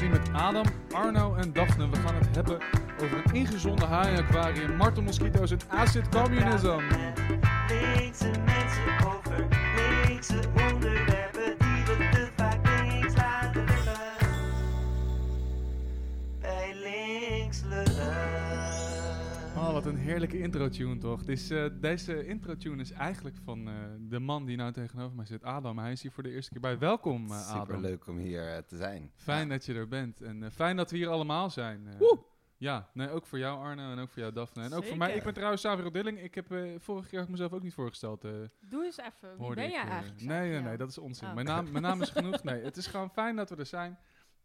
hier met Adam, Arno en Daphne. We gaan het hebben over een ingezonde haaien-aquarium, martelmosquito's en acid communism. Mensen een heerlijke intro-tune toch? Eh, deze intro-tune is eigenlijk van eh, de man die nou tegenover mij zit, Adam. Hij is hier voor de eerste keer bij. Welkom, eh, Adam. Super leuk om hier te zijn. Fijn dat je er bent. En fijn dat we hier allemaal zijn. eh. Ja, nee, ook voor jou Arno en ook voor jou Daphne. En ook voor mij. Ik ben trouwens Saviro Dilling. Ik heb eh, vorige keer mezelf ook niet voorgesteld. eh, Doe eens even. Wie ben jij eigenlijk? nee, nee, Xavier? nee, dat is onzin. Oh. Mijn, naam, mijn naam is genoeg. Nee, het is gewoon fijn dat we er zijn.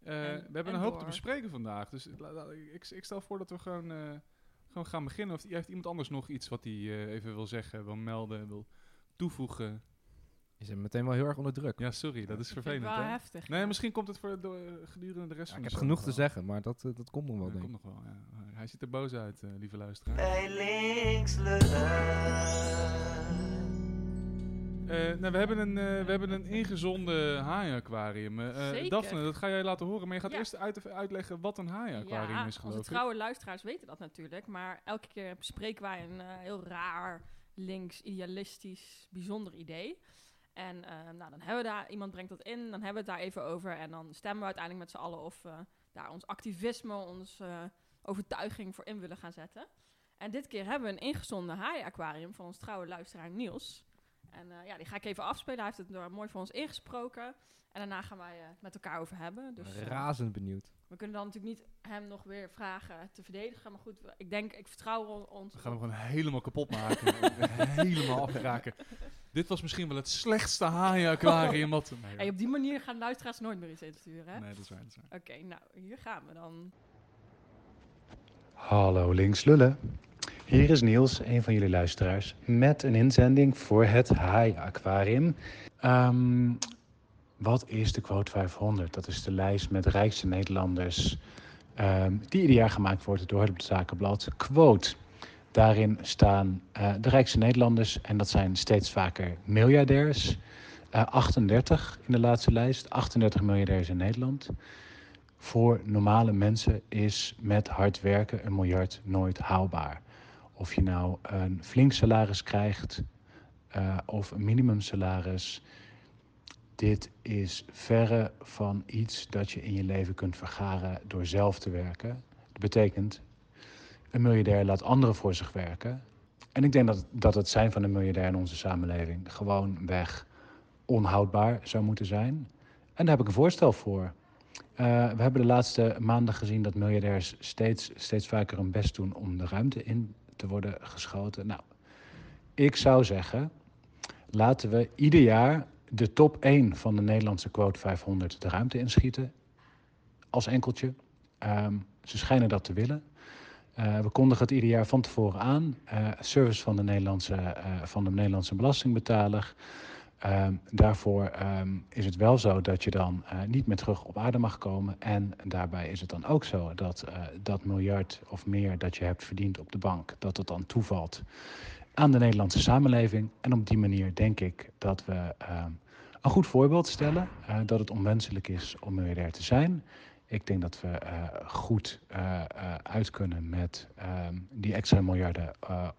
Eh, En- we hebben en een hoop te bespreken vandaag. Dus la- la- ik, ik stel voor dat we gewoon, eh, gewoon gaan beginnen. Of heeft iemand anders nog iets wat hij eh, even wil zeggen, wil melden, wil toevoegen? Je zit meteen wel heel erg onder druk. Ja, sorry, dat is Ik vind het vervelend. wel hè? heftig. Nee, ja. misschien komt het voor door, eh, gedurende de rest Ja, van ik de heb show genoeg te zeggen, maar dat, eh, dat komt nog wel, Ja, denk ik. komt nog wel, ja. Hij ziet er boos uit, eh, lieve luisteraar. Bij links nou, we, hebben een, eh, we hebben een ingezonde haaienaquarium. Eh eh. Daphne, dat ga jij laten horen. Maar je gaat Ja. eerst uit, uitleggen wat een haaienaquarium ja, is, geloof onze ik. trouwe luisteraars weten dat natuurlijk. Maar elke keer bespreken wij een eh, heel raar, links, idealistisch, bijzonder idee. En eh, nou, dan hebben we daar, iemand brengt dat in, dan hebben we het daar even over. En dan stemmen we uiteindelijk met z'n allen of we daar ons activisme, onze overtuiging voor in willen gaan zetten. En dit keer hebben we een ingezonden haaienaquarium van ons trouwe luisteraar Niels. En eh, ja, die ga ik even afspelen. Hij heeft het door- mooi voor ons ingesproken. En daarna gaan wij eh, het met elkaar over hebben. Dus, eh, Razend benieuwd. we kunnen dan natuurlijk niet hem nog weer vragen te verdedigen. Maar goed, ik denk, ik vertrouw on- ons. We gaan hem gewoon helemaal kapot maken. helemaal afraken. Dit was misschien wel het slechtste haaienaquarium wat... Nee, Hey, op die manier gaan luisteraars nooit meer iets insturen, hè? nee, dat is waar. Dat is waar. Oké, nou, hier gaan we dan. Hallo links lullen. Hier is Niels, een van jullie luisteraars, met een inzending voor het Haai Aquarium. Ehm, wat is de quote 500? Dat is de lijst met rijkste Nederlanders ehm, die ieder jaar gemaakt wordt door het Zakenblad Quote. Daarin staan eh, de rijkste Nederlanders en dat zijn steeds vaker miljardairs. Eh, 38 in de laatste lijst, 38 miljardairs in Nederland voor normale mensen is met hard werken een miljard nooit haalbaar. Of je nou een flink salaris krijgt eh, of een minimumsalaris. Dit is verre van iets dat je in je leven kunt vergaren door zelf te werken. Dat betekent, een miljardair laat anderen voor zich werken. En ik denk dat, dat het zijn van een miljardair in onze samenleving gewoon weg onhoudbaar zou moeten zijn. En daar heb ik een voorstel voor. Eh, we hebben de laatste maanden gezien dat miljardairs steeds, steeds vaker hun best doen om de ruimte in te worden geschoten. Nou, ik zou zeggen, laten we ieder jaar de top 1 van de Nederlandse quote 500 de ruimte inschieten. Als enkeltje. Ehm, ze schijnen dat te willen. Eh, we kondigen het ieder jaar van tevoren aan. Eh, service van de Nederlandse, eh, van de Nederlandse belastingbetaler. Ehm, daarvoor ehm, is het wel zo dat je dan eh, niet meer terug op aarde mag komen. En daarbij is het dan ook zo dat eh, dat miljard of meer dat je hebt verdiend op de bank, dat het dan toevalt aan de Nederlandse samenleving. En op die manier denk ik dat we ehm, een goed voorbeeld stellen. eh, dat het onwenselijk is om miljardair te zijn. Ik denk dat we goed uit kunnen met die extra miljarden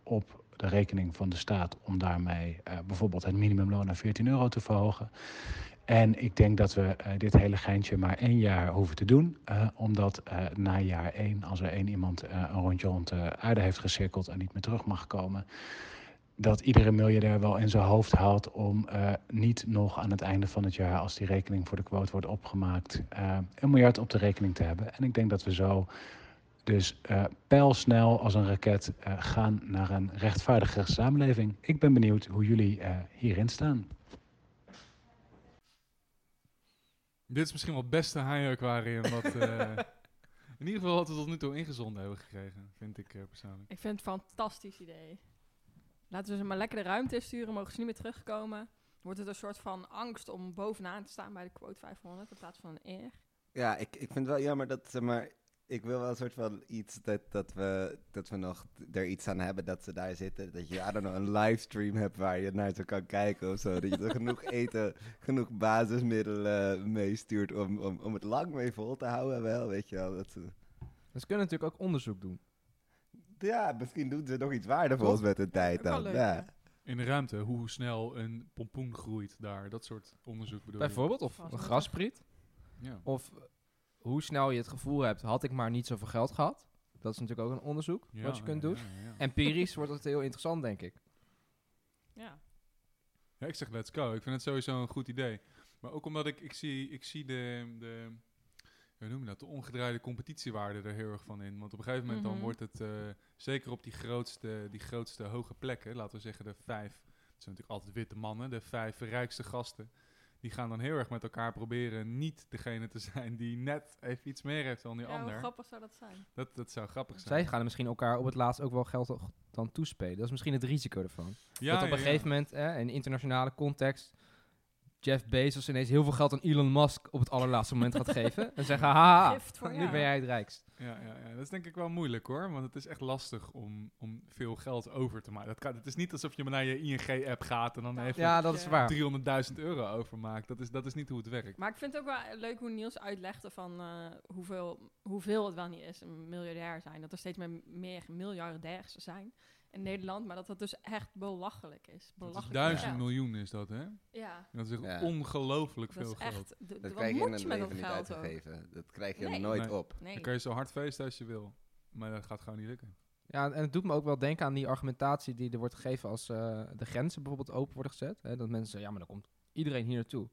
op de rekening van de staat om daarmee eh, bijvoorbeeld het minimumloon naar 14 euro te verhogen. En ik denk dat we eh, dit hele geintje maar één jaar hoeven te doen. eh, omdat na jaar één, als er één iemand een rondje rond de aarde heeft gecirkeld en niet meer terug mag komen, dat iedere miljardair wel in zijn hoofd haalt om niet nog aan het einde van het jaar, als die rekening voor de quote wordt opgemaakt, een miljard op de rekening te hebben. En ik denk dat we zo dus eh pijlsnel als een raket eh, gaan naar een rechtvaardige samenleving. Ik ben benieuwd hoe jullie eh, hierin staan. Dit is misschien wel het beste haaienaquarium wat... eh, in ieder geval wat we tot nu toe ingezonden hebben gekregen, vind ik eh, persoonlijk. Ik vind het een fantastisch idee. Laten we ze maar lekker de ruimte insturen, mogen ze niet meer terugkomen. Wordt het een soort van angst om bovenaan te staan bij de quote 500 in plaats van een eer. Ja, ik, ik vind het wel jammer dat, zeg maar, ik wil wel een soort van iets dat, dat, we, dat we nog er iets aan hebben dat ze daar zitten. Dat je, I don't know, een livestream hebt waar je naar ze kan kijken of zo. Dat je er genoeg eten, genoeg basismiddelen meestuurt om, om, om het lang mee vol te houden wel, weet je wel. Dat ze, Dus ze kunnen natuurlijk ook onderzoek doen. ja, misschien doen ze nog iets waardevols met hun tijd dan. leuk, ja. ja. In de ruimte, hoe snel een pompoen groeit daar. Dat soort onderzoek bedoel je? Bijvoorbeeld, of een graspriet. Ja. Of hoe snel je het gevoel hebt, had ik maar niet zoveel geld gehad. Dat is natuurlijk ook een onderzoek Ja, wat je kunt ja, doen. ja, ja. Empirisch wordt het heel interessant, denk ik. Ja. Ja, ik zeg let's go. Ik vind het sowieso een goed idee. Maar ook omdat ik, ik zie, ik zie de, de, hoe noem je dat, de ongedraaide competitiewaarde er heel erg van in. Want op een gegeven moment dan Mhm. wordt het, eh, zeker op die grootste, die grootste hoge plekken, laten we zeggen de vijf, het zijn natuurlijk altijd witte mannen, de vijf rijkste gasten, die gaan dan heel erg met elkaar proberen niet degene te zijn die net even iets meer heeft dan die ja, hoe ander. grappig zou dat zijn? Dat, dat zou grappig zijn. Zij gaan er misschien elkaar op het laatst ook wel geld dan toespelen. Dat is misschien het risico ervan. ja, dat op een ja. gegeven moment, eh, in internationale context, Jeff Bezos ineens heel veel geld aan Elon Musk op het allerlaatste moment gaat geven. En zeggen, haha, nu jou. ben jij het rijkst. Ja, ja, ja, dat is denk ik wel moeilijk hoor. Want het is echt lastig om, om veel geld over te maken. Dat kan, het is niet alsof je maar naar je ING-app gaat en dan even Ja, dat is waar. 300.000 euro overmaakt. Dat is, dat is niet hoe het werkt. Maar ik vind het ook wel leuk hoe Niels uitlegde van eh, hoeveel, hoeveel het wel niet is een miljardair zijn. Dat er steeds meer, meer miljardairs zijn in Nederland, maar dat dat dus echt belachelijk is. Dat is Belachelijk duizend veel miljoen is dat, hè? geld. Ja, Dat is echt Ja. ongelooflijk veel is geld. echt... Dat wat krijg je in moet een je met leven dat niet geld ook? uitgegeven. Dat krijg je Nee. nooit Nee. op. Nee. Dan kun je zo hard feesten als je wil. Maar dat gaat gewoon niet lukken. Ja, en het doet me ook wel denken aan die argumentatie die er wordt gegeven als eh, de grenzen bijvoorbeeld open worden gezet. Hè, dat mensen zeggen, ja, maar dan komt iedereen hier naartoe.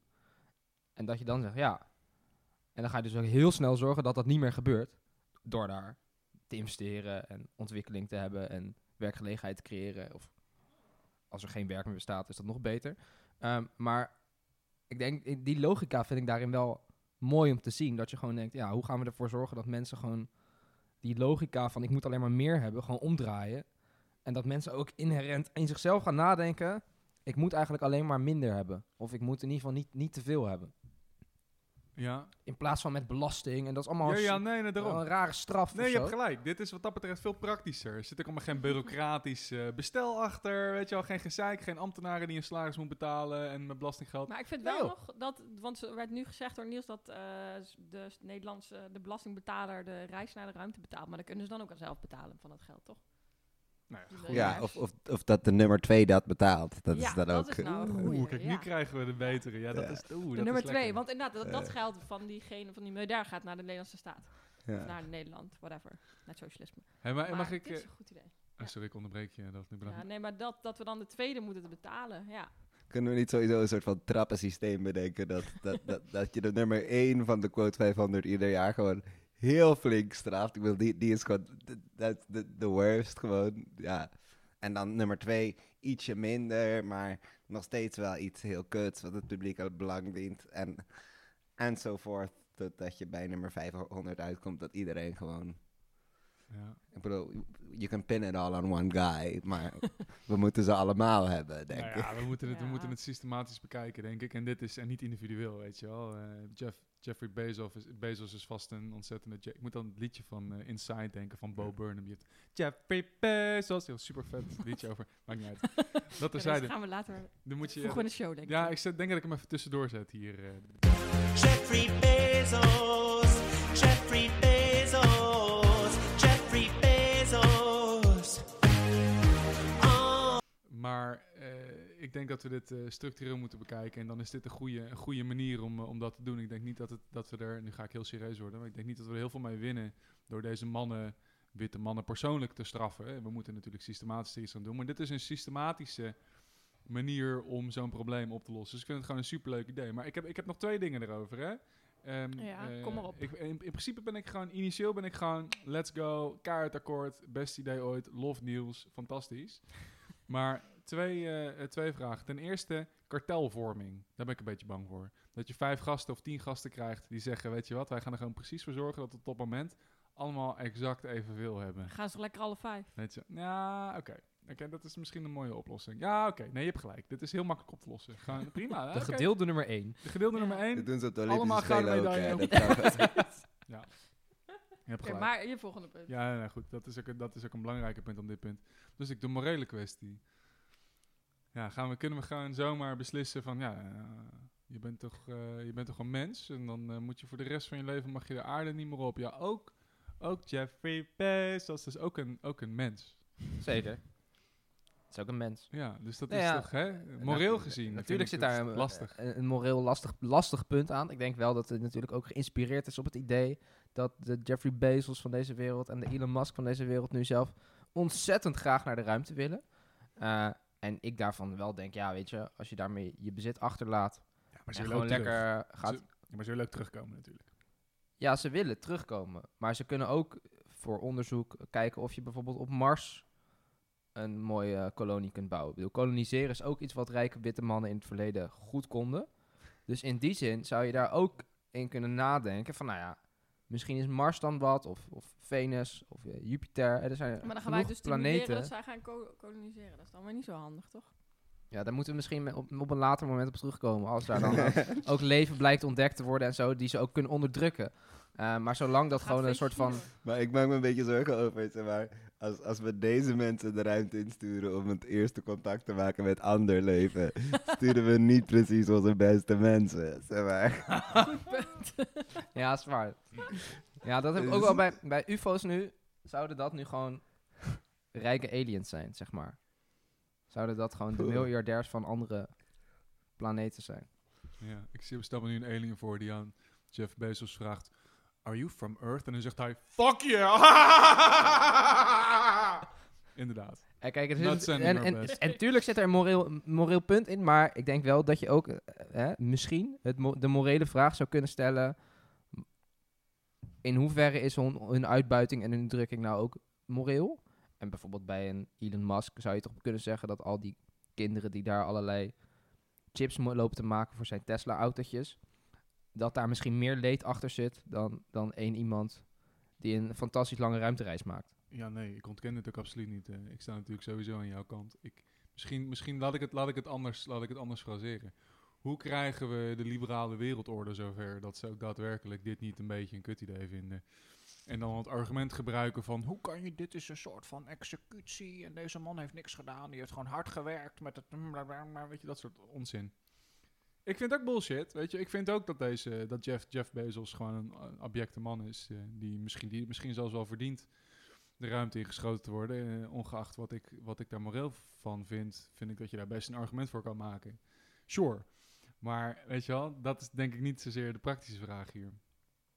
En dat je dan zegt, ja. En dan ga je dus ook heel snel zorgen dat dat niet meer gebeurt. Door daar te investeren en ontwikkeling te hebben en werkgelegenheid creëren. Of als er geen werk meer bestaat, is dat nog beter. Ehm, maar ik denk, die logica vind ik daarin wel mooi om te zien. Dat je gewoon denkt, ja, hoe gaan we ervoor zorgen dat mensen gewoon die logica van ik moet alleen maar meer hebben, gewoon omdraaien. En dat mensen ook inherent in zichzelf gaan nadenken, ik moet eigenlijk alleen maar minder hebben. Of ik moet in ieder geval niet, niet te veel hebben. Ja, In plaats van met belasting. En dat is allemaal ja, een, ja nee, nee, daarom. wel een rare straf Nee, of je zo. hebt gelijk. Dit is wat dat betreft veel praktischer. Er zit ook allemaal geen bureaucratisch eh, bestel achter. Weet je wel, geen gezeik, geen ambtenaren die een salaris moeten betalen en met belastinggeld. Maar ik vind Nee, wel joh. nog dat, want er werd nu gezegd door Niels dat eh, de Nederlandse de belastingbetaler de reis naar de ruimte betaalt. Maar dat kunnen ze dan ook wel zelf betalen van dat geld, toch? Nou ja, of, of, of dat de nummer twee dat betaalt. Dat Ja, is dan dat ook... is nou Oeh. kijk, nu ja. krijgen we de betere. Ja, dat Ja. is oeh, De dat nummer is twee, want inderdaad, dat, dat geld van diegene van die miljardair gaat naar de Nederlandse staat. Of Ja. naar Nederland, whatever. Net socialisme. Hey, maar, Maar mag ik... dit is eh, een goed idee. oh, sorry, ik onderbreek je. Dat nu. Ja, nee, maar dat, dat we dan de tweede moeten te betalen, ja. Kunnen we niet sowieso een soort van trappensysteem bedenken? Dat, dat, dat, dat je de nummer 1 van de quote 500 ieder jaar gewoon heel flink straft. Ik bedoel, die, die is gewoon de- dat de, de worst gewoon. Ja. En dan nummer 2 ietsje minder, maar nog steeds wel iets heel kuts wat het publiek al belang dient. En enzovoort. Totdat je bij nummer 500 uitkomt dat iedereen gewoon... Ja. Ik bedoel, je kan pin it all on one guy, maar we moeten ze allemaal hebben, denk Nou ik. ja, we moeten, het, we moeten het systematisch bekijken, denk ik. En dit is en niet individueel, weet je wel. Eh, Jeff, Jeffrey Bezos is, Bezos is vast een ontzettende... Ik moet dan het liedje van eh, Inside denken van Bo Burnham. Je hebt Jeffrey Bezos, heel super vet liedje over. Maakt niet uit. Dat ja gaan we later... Dan moet je... Show, denk ik. ja, ik zet, denk dat ik hem even tussendoor zet hier. eh. Jeffrey Bezos, Jeffrey Bezos, Maar eh, ik denk dat we dit eh, structureel moeten bekijken. En dan is dit een goede, een goede manier om, eh, om dat te doen. Ik denk niet dat, het, dat we er, nu ga ik heel serieus worden, maar ik denk niet dat we er heel veel mee winnen door deze mannen, witte mannen, persoonlijk te straffen. We moeten natuurlijk systematisch iets aan doen. Maar dit is een systematische manier om zo'n probleem op te lossen. Dus ik vind het gewoon een superleuk idee. Maar ik heb, ik heb nog twee dingen erover, hè. Ehm, Ja, kom maar op. Ik, in, in principe ben ik gewoon, initieel ben ik gewoon, let's go, kaartakkoord, best idee ooit, love nieuws, fantastisch. Maar twee, eh, eh, twee vragen. Ten eerste, kartelvorming. Daar ben ik een beetje bang voor. Dat je vijf gasten of tien gasten krijgt die zeggen, weet je wat, wij gaan er gewoon precies voor zorgen dat we op dat moment allemaal exact evenveel hebben. Gaan ze lekker alle vijf. Weet je, ja, oké. Oké, dat is misschien een mooie oplossing. Ja, oké. Nee, je hebt gelijk. Dit is heel makkelijk op te lossen. Gewoon prima. De gedeelde nummer 1. De gedeelde Ja. nummer één. Dat doen ze op de Allemaal gouden medaille. Dat zou- Je hebt gelijk. maar je volgende punt. Ja, nee, goed. Dat is, ook, een- dat is ook een belangrijke punt op dit punt. Dus ik de morele kwestie. Ja, gaan we, kunnen we gewoon zomaar beslissen van, ja, eh, je, bent toch, eh, je bent toch een mens en dan eh, moet je voor de rest van je leven, mag je de aarde niet meer op. Ja, ook, ook Jeffrey Bezos is ook een, ook een mens. Zeker. Het is ook een mens. Ja, dus dat Nou is ja, toch, hè, moreel Natu- gezien. Natuurlijk zit daar een, lastig. een, een moreel lastig, lastig punt aan. Ik denk wel dat het natuurlijk ook geïnspireerd is op het idee dat de Jeffrey Bezos van deze wereld en de Elon Musk van deze wereld nu zelf ontzettend graag naar de ruimte willen. Eh, en ik daarvan wel denk, ja, weet je, als je daarmee je bezit achterlaat Ja, maar ze willen gewoon terug. lekker gaat... Ze- Ja, maar ze willen ook terugkomen natuurlijk. Ja, ze willen terugkomen. Maar ze kunnen ook voor onderzoek kijken of je bijvoorbeeld op Mars een mooie eh, kolonie kunt bouwen. Ik bedoel, koloniseren is ook iets wat rijke witte mannen in het verleden goed konden. Dus in die zin zou je daar ook in kunnen nadenken van, nou ja, misschien is Mars dan wat, of, of Venus, of eh, Jupiter. Er zijn Maar dan gaan wij dus stimuleren planeten. dat zij gaan ko- koloniseren. Dat is dan weer niet zo handig, toch? Ja, daar moeten we misschien op, op een later moment op terugkomen. Als daar dan ook, ook leven blijkt ontdekt te worden en zo, die ze ook kunnen onderdrukken. Eh, maar zolang dat Gaat gewoon een soort van... Maar ik maak me een beetje zorgen over, zeg maar, als, als we deze mensen de ruimte insturen om het eerste contact te maken met ander leven, sturen we niet precies onze beste mensen, zeg maar. Ja, is waar. Ja, dat heb ik Dus- ook wel bij, bij UFO's nu. Zouden dat nu gewoon rijke aliens zijn, zeg maar? Zouden dat gewoon de miljardairs van andere planeten zijn? Ja, ik zie, stel me nu een alien voor die aan Jeff Bezos vraagt... Are you from Earth? En dan zegt hij... Fuck yeah! Inderdaad. En kijk, het is, en, en, en tuurlijk zit er een moreel, moreel punt in, maar ik denk wel dat je ook eh, hè, misschien het, mo- de morele vraag zou kunnen stellen: in hoeverre is hun, hun uitbuiting en hun drukking nou ook moreel? En bijvoorbeeld bij een Elon Musk zou je toch kunnen zeggen dat al die kinderen die daar allerlei chips lopen te maken voor zijn Tesla-autootjes, dat daar misschien meer leed achter zit dan, dan één iemand die een fantastisch lange ruimtereis maakt. Ja, nee, ik ontken dit ook absoluut niet. eh. ik sta natuurlijk sowieso aan jouw kant. Ik, misschien misschien laat, ik het, laat, ik het anders, laat ik het anders fraseren. Hoe krijgen we de liberale wereldorde zover dat ze ook daadwerkelijk dit niet een beetje een kut idee vinden? En dan het argument gebruiken van hoe kan je, dit is een soort van executie en deze man heeft niks gedaan, die heeft gewoon hard gewerkt met het, blablabla, weet je, dat soort onzin. Ik vind ook bullshit, weet je. Ik vind ook dat, deze, dat Jeff, Jeff Bezos gewoon een, een abjecte man is, eh, die, misschien, die misschien zelfs wel verdient de ruimte ingeschoten te worden. eh, ongeacht wat ik, wat ik daar moreel van vind, vind ik dat je daar best een argument voor kan maken. Sure. Maar weet je wel, dat is denk ik niet zozeer de praktische vraag hier.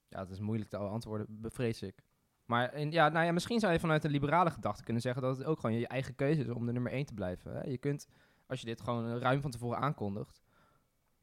Ja, het is moeilijk te antwoorden, bevrees ik. Maar in, ja, nou ja, misschien zou je vanuit een liberale gedachte kunnen zeggen dat het ook gewoon je eigen keuze is om de nummer 1 te blijven. Hè. Je kunt, als je dit gewoon ruim van tevoren aankondigt,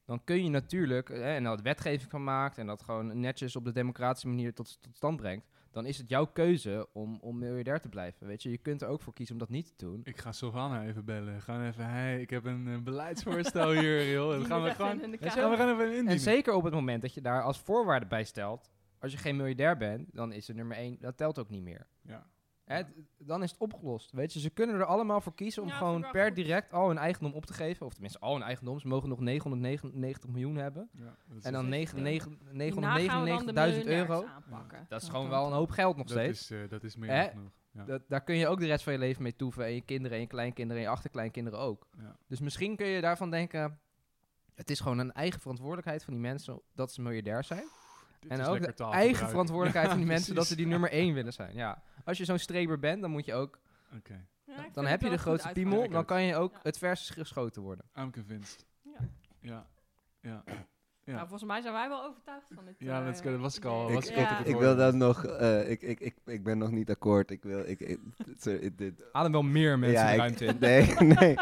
dan kun je natuurlijk, hè, en dat wetgeving van maakt en dat gewoon netjes op de democratische manier tot, tot stand brengt, dan is het jouw keuze om, om miljardair te blijven. Weet je, je kunt er ook voor kiezen om dat niet te doen. Ik ga Sylvana even bellen. Gaan even, hey, ik heb een eh, beleidsvoorstel hier, joh. Die gaan we gewoon, gaan we gewoon even indienen. En zeker op het moment dat je daar als voorwaarde bij stelt, als je geen miljardair bent, dan is de nummer 1, dat telt ook niet meer. Ja. Hè, dan is het opgelost. Weet je, ze kunnen er allemaal voor kiezen om Ja, gewoon per goed. direct al hun eigendom op te geven. Of tenminste, al hun eigendom. Ze mogen nog 999 miljoen hebben. Ja, En dan dus, 9 eh, negen- Hierna gaan we dan de 999.000 euro. aanpakken. Dat is gewoon wel een hoop geld nog dat steeds. is, eh, dat is meer Hè? dan genoeg. Ja. Dat, daar kun je ook de rest van je leven mee toeven. En je kinderen en je kleinkinderen en je achterkleinkinderen ook. Ja. Dus misschien kun je daarvan denken... Het is gewoon een eigen verantwoordelijkheid van die mensen dat ze miljardair zijn. Dit En is ook lekker de eigen verantwoordelijkheid van die mensen dat ze die nummer 1 willen zijn. Ja. Als je zo'n streber bent, dan moet je ook... Ja, Dan heb je de grootste piemel, dan kan je ook Ja. het vers geschoten worden. I'm convinced. Ja. Ja. Ja. Ja. Nou, volgens mij zijn wij wel overtuigd van dit. Ja, eh, dat dat was ik al- was Ik, ik ik, wil dan nog, eh, ik, ik, ik, ik ben nog niet akkoord. Ik wil, ik, ik, sorry, dit, Adem wel meer mensen Ja, de ik- ruimte in. Nee, nee,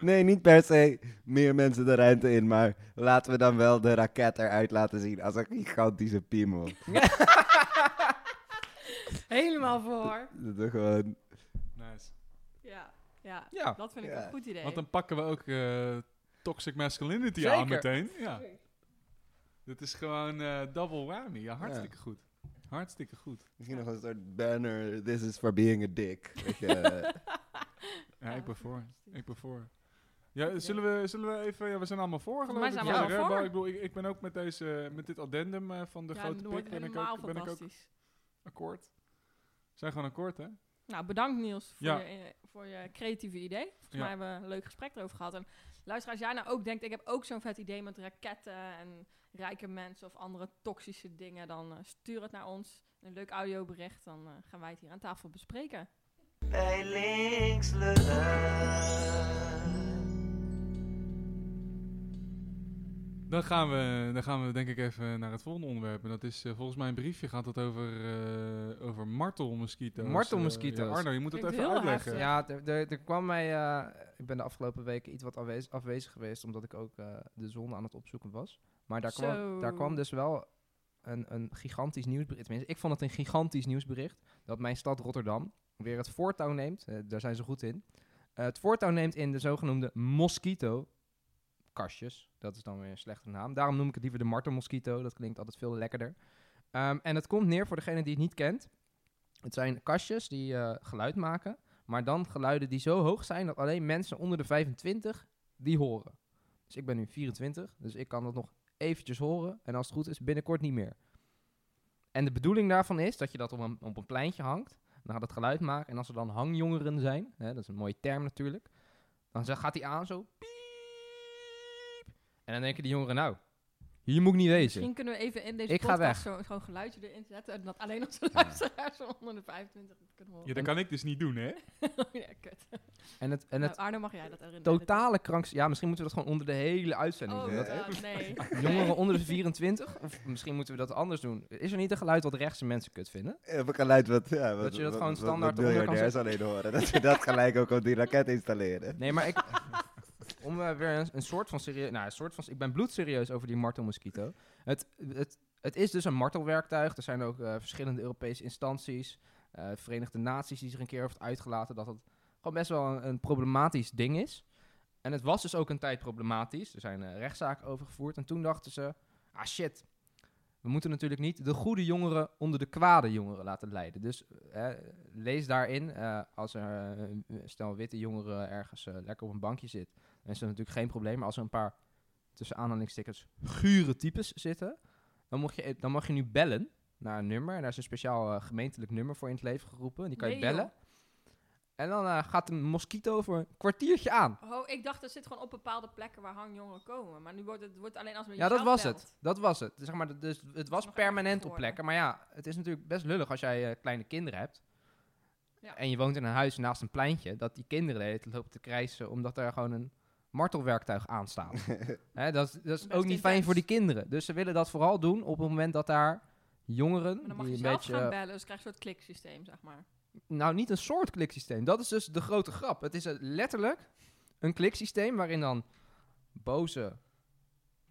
nee, niet per se meer mensen de ruimte in, maar laten we dan wel de raket eruit laten zien als een gigantische piemel. Helemaal voor. Dat gewoon, Nice. Ja, ja. Ja. Dat vind ik een goed idee. Want dan pakken we ook eh, toxic masculinity Zeker. aan meteen. Ja. Dit is gewoon eh, double whammy. Ja, hartstikke goed. Hartstikke goed. misschien nog een soort banner, this is for being a dick. Weet je, Ja, Ja, ik ben voor. Ik ben voor. Ja, zullen we, zullen we even... Ja, we zijn allemaal voor, geloof ik. zijn voor. Ik bedoel, ik, ik ben ook met, deze, met dit addendum eh, van de ja, grote pik ben ik helemaal ook, ben ik ook... fantastisch. Akkoord. We zijn gewoon akkoord, hè? Nou, bedankt Niels voor, Ja. je, eh, voor je creatieve idee. Volgens Ja. mij hebben we een leuk gesprek erover gehad. En luister, als jij nou ook denkt, ik heb ook zo'n vet idee met raketten en rijke mensen of andere toxische dingen, dan eh, stuur het naar ons. Een leuk audiobericht, dan eh, gaan wij het hier aan tafel bespreken. Bij links Dan gaan, we, dan gaan we denk ik even naar het volgende onderwerp. En dat is eh, volgens mij een briefje gaat het over, eh over martelmosquito's. Martelmosquito's. Eh, ja, Arno, je moet het Klinkt even uitleggen. heftig. Ja, er, kwam mij... eh, ik ben de afgelopen weken iets wat afwezig, afwezig geweest, omdat ik ook eh, de zon aan het opzoeken was. Maar daar, kwam, daar kwam dus wel een, een gigantisch nieuwsbericht. Tenminste, ik vond het een gigantisch nieuwsbericht. Dat mijn stad Rotterdam weer het voortouw neemt. daar zijn ze goed in. eh, het voortouw neemt in de zogenoemde mosquito kastjes. Dat is dan weer een slechte naam. Daarom noem ik het liever de martelmosquito. Dat klinkt altijd veel lekkerder. Ehm, en het komt neer voor degene die het niet kent. Het zijn kastjes die eh, geluid maken. Maar dan geluiden die zo hoog zijn dat alleen mensen onder de 25 die horen. Dus ik ben nu 24, dus ik kan dat nog eventjes horen. En als het goed is, binnenkort niet meer. En de bedoeling daarvan is dat je dat op een, op een pleintje hangt. Dan gaat het geluid maken. En als er dan hangjongeren zijn, hè, dat is een mooie term natuurlijk. Dan gaat hij aan zo. Piep. En dan denken die jongeren, nou, hier moet ik niet wezen. Misschien kunnen we even in deze Ik ga podcast weg. zo- zo'n geluidje erin zetten. En dat alleen onze luisteraars van onder de 25 het kunnen horen. Ja, dat kan ik dus niet doen, hè? ja, kut. En het, en Nou, het Arno, mag jij dat erin totale kranks... Ja, misschien moeten we dat gewoon onder de hele uitzending Oh, doen. Dat nee. jongeren onder de 24? Of misschien moeten we dat anders doen. Is er niet een geluid wat rechtse mensen kut vinden? Even geluid wat, ja, wat, Dat je dat wat- gewoon wat- standaard wat onder kan alleen horen. Dat ze dat gelijk ook op die raket installeren. Nee, maar ik... Om eh, weer een, soort van serieus... Nou, een soort van... Ik ben bloedserieus over die martelmosquito. Het, het, het is dus een martelwerktuig. Er zijn ook eh, verschillende Europese instanties. eh, Verenigde Naties die zich een keer heeft uitgelaten... dat het gewoon best wel een, een problematisch ding is. En het was dus ook een tijd problematisch. Er zijn eh, rechtszaken over gevoerd. En toen dachten ze... Ah, shit. We moeten natuurlijk niet de goede jongeren onder de kwade jongeren laten leiden. Dus lees daarin, als er eh, stel witte jongeren ergens lekker op een bankje zit, dan is dat natuurlijk geen probleem. Maar als er een paar, tussen aanhalingstekens, gure types zitten, dan, mag je, dan mag je nu bellen naar een nummer. En daar is een speciaal eh, gemeentelijk nummer voor in het leven geroepen. En die kan je bellen. joh. En dan eh, gaat een mosquito voor een kwartiertje aan. Oh, ik dacht dat zit gewoon op bepaalde plekken waar hangjongeren komen. Maar nu wordt het wordt alleen als we Ja, dat was belt. het. Dat was het. Zeg maar, dus het was permanent op plekken. Maar ja, het is natuurlijk best lullig als jij eh, kleine kinderen hebt. Ja. En je woont in een huis naast een pleintje. Dat die kinderen de hele tijd lopen te krijsen omdat er gewoon een martelwerktuig aan staat. Hè, dat, is- dat is Best ook niet fijn voor die kinderen. Dus ze willen dat vooral doen op het moment dat daar jongeren... Maar dan mag die je een zelf beetje, gaan bellen, dus krijg je een soort kliksysteem, zeg maar. nou, niet een soort kliksysteem. Dat is dus de grote grap. Het is letterlijk een kliksysteem waarin dan boze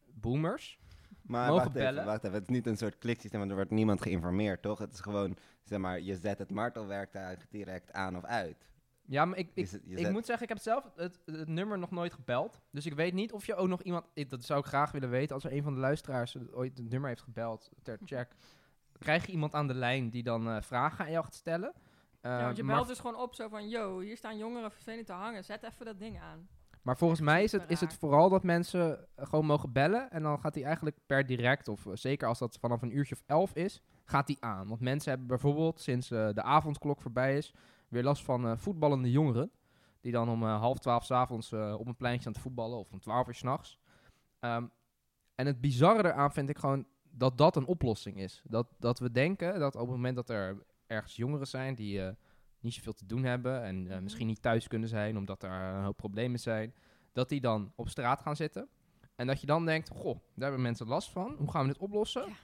boomers... Maar Mogen wacht bellen? even, wacht even. Het is niet een soort kliksysteem, want er wordt niemand geïnformeerd, toch? Het is gewoon, zeg maar, je zet het martelwerktuig direct aan of uit. Ja, maar ik, ik, ik zet- moet zeggen, ik heb zelf het, het nummer nog nooit gebeld. Dus ik weet niet of je ook nog iemand... ik- dat zou ik graag willen weten. Als er een van de luisteraars het ooit het nummer heeft gebeld ter check... krijg je iemand aan de lijn die dan eh, vragen aan jou gaat stellen. ja, Eh, want je maar, belt dus gewoon op zo van, yo, hier staan jongeren vervelend te hangen, zet even dat ding aan. maar volgens mij is het, is het vooral dat mensen eh, gewoon mogen bellen. En dan gaat hij eigenlijk per direct, of eh, zeker als dat vanaf een uurtje of elf is, gaat die aan. Want mensen hebben bijvoorbeeld sinds eh, de avondklok voorbij is... weer last van eh, voetballende jongeren. Die dan om eh, half twaalf s'avonds avonds op een pleintje aan het voetballen of om twaalf uur s'nachts. Ehm en het bizarre eraan vind ik gewoon dat dat een oplossing is. Dat, dat we denken dat op het moment dat er ergens jongeren zijn die eh, niet zoveel te doen hebben en eh, Mhm. misschien niet thuis kunnen zijn omdat er een hoop problemen zijn, dat die dan op straat gaan zitten. En dat je dan denkt, goh, daar hebben mensen last van. Hoe gaan we dit oplossen? Ja.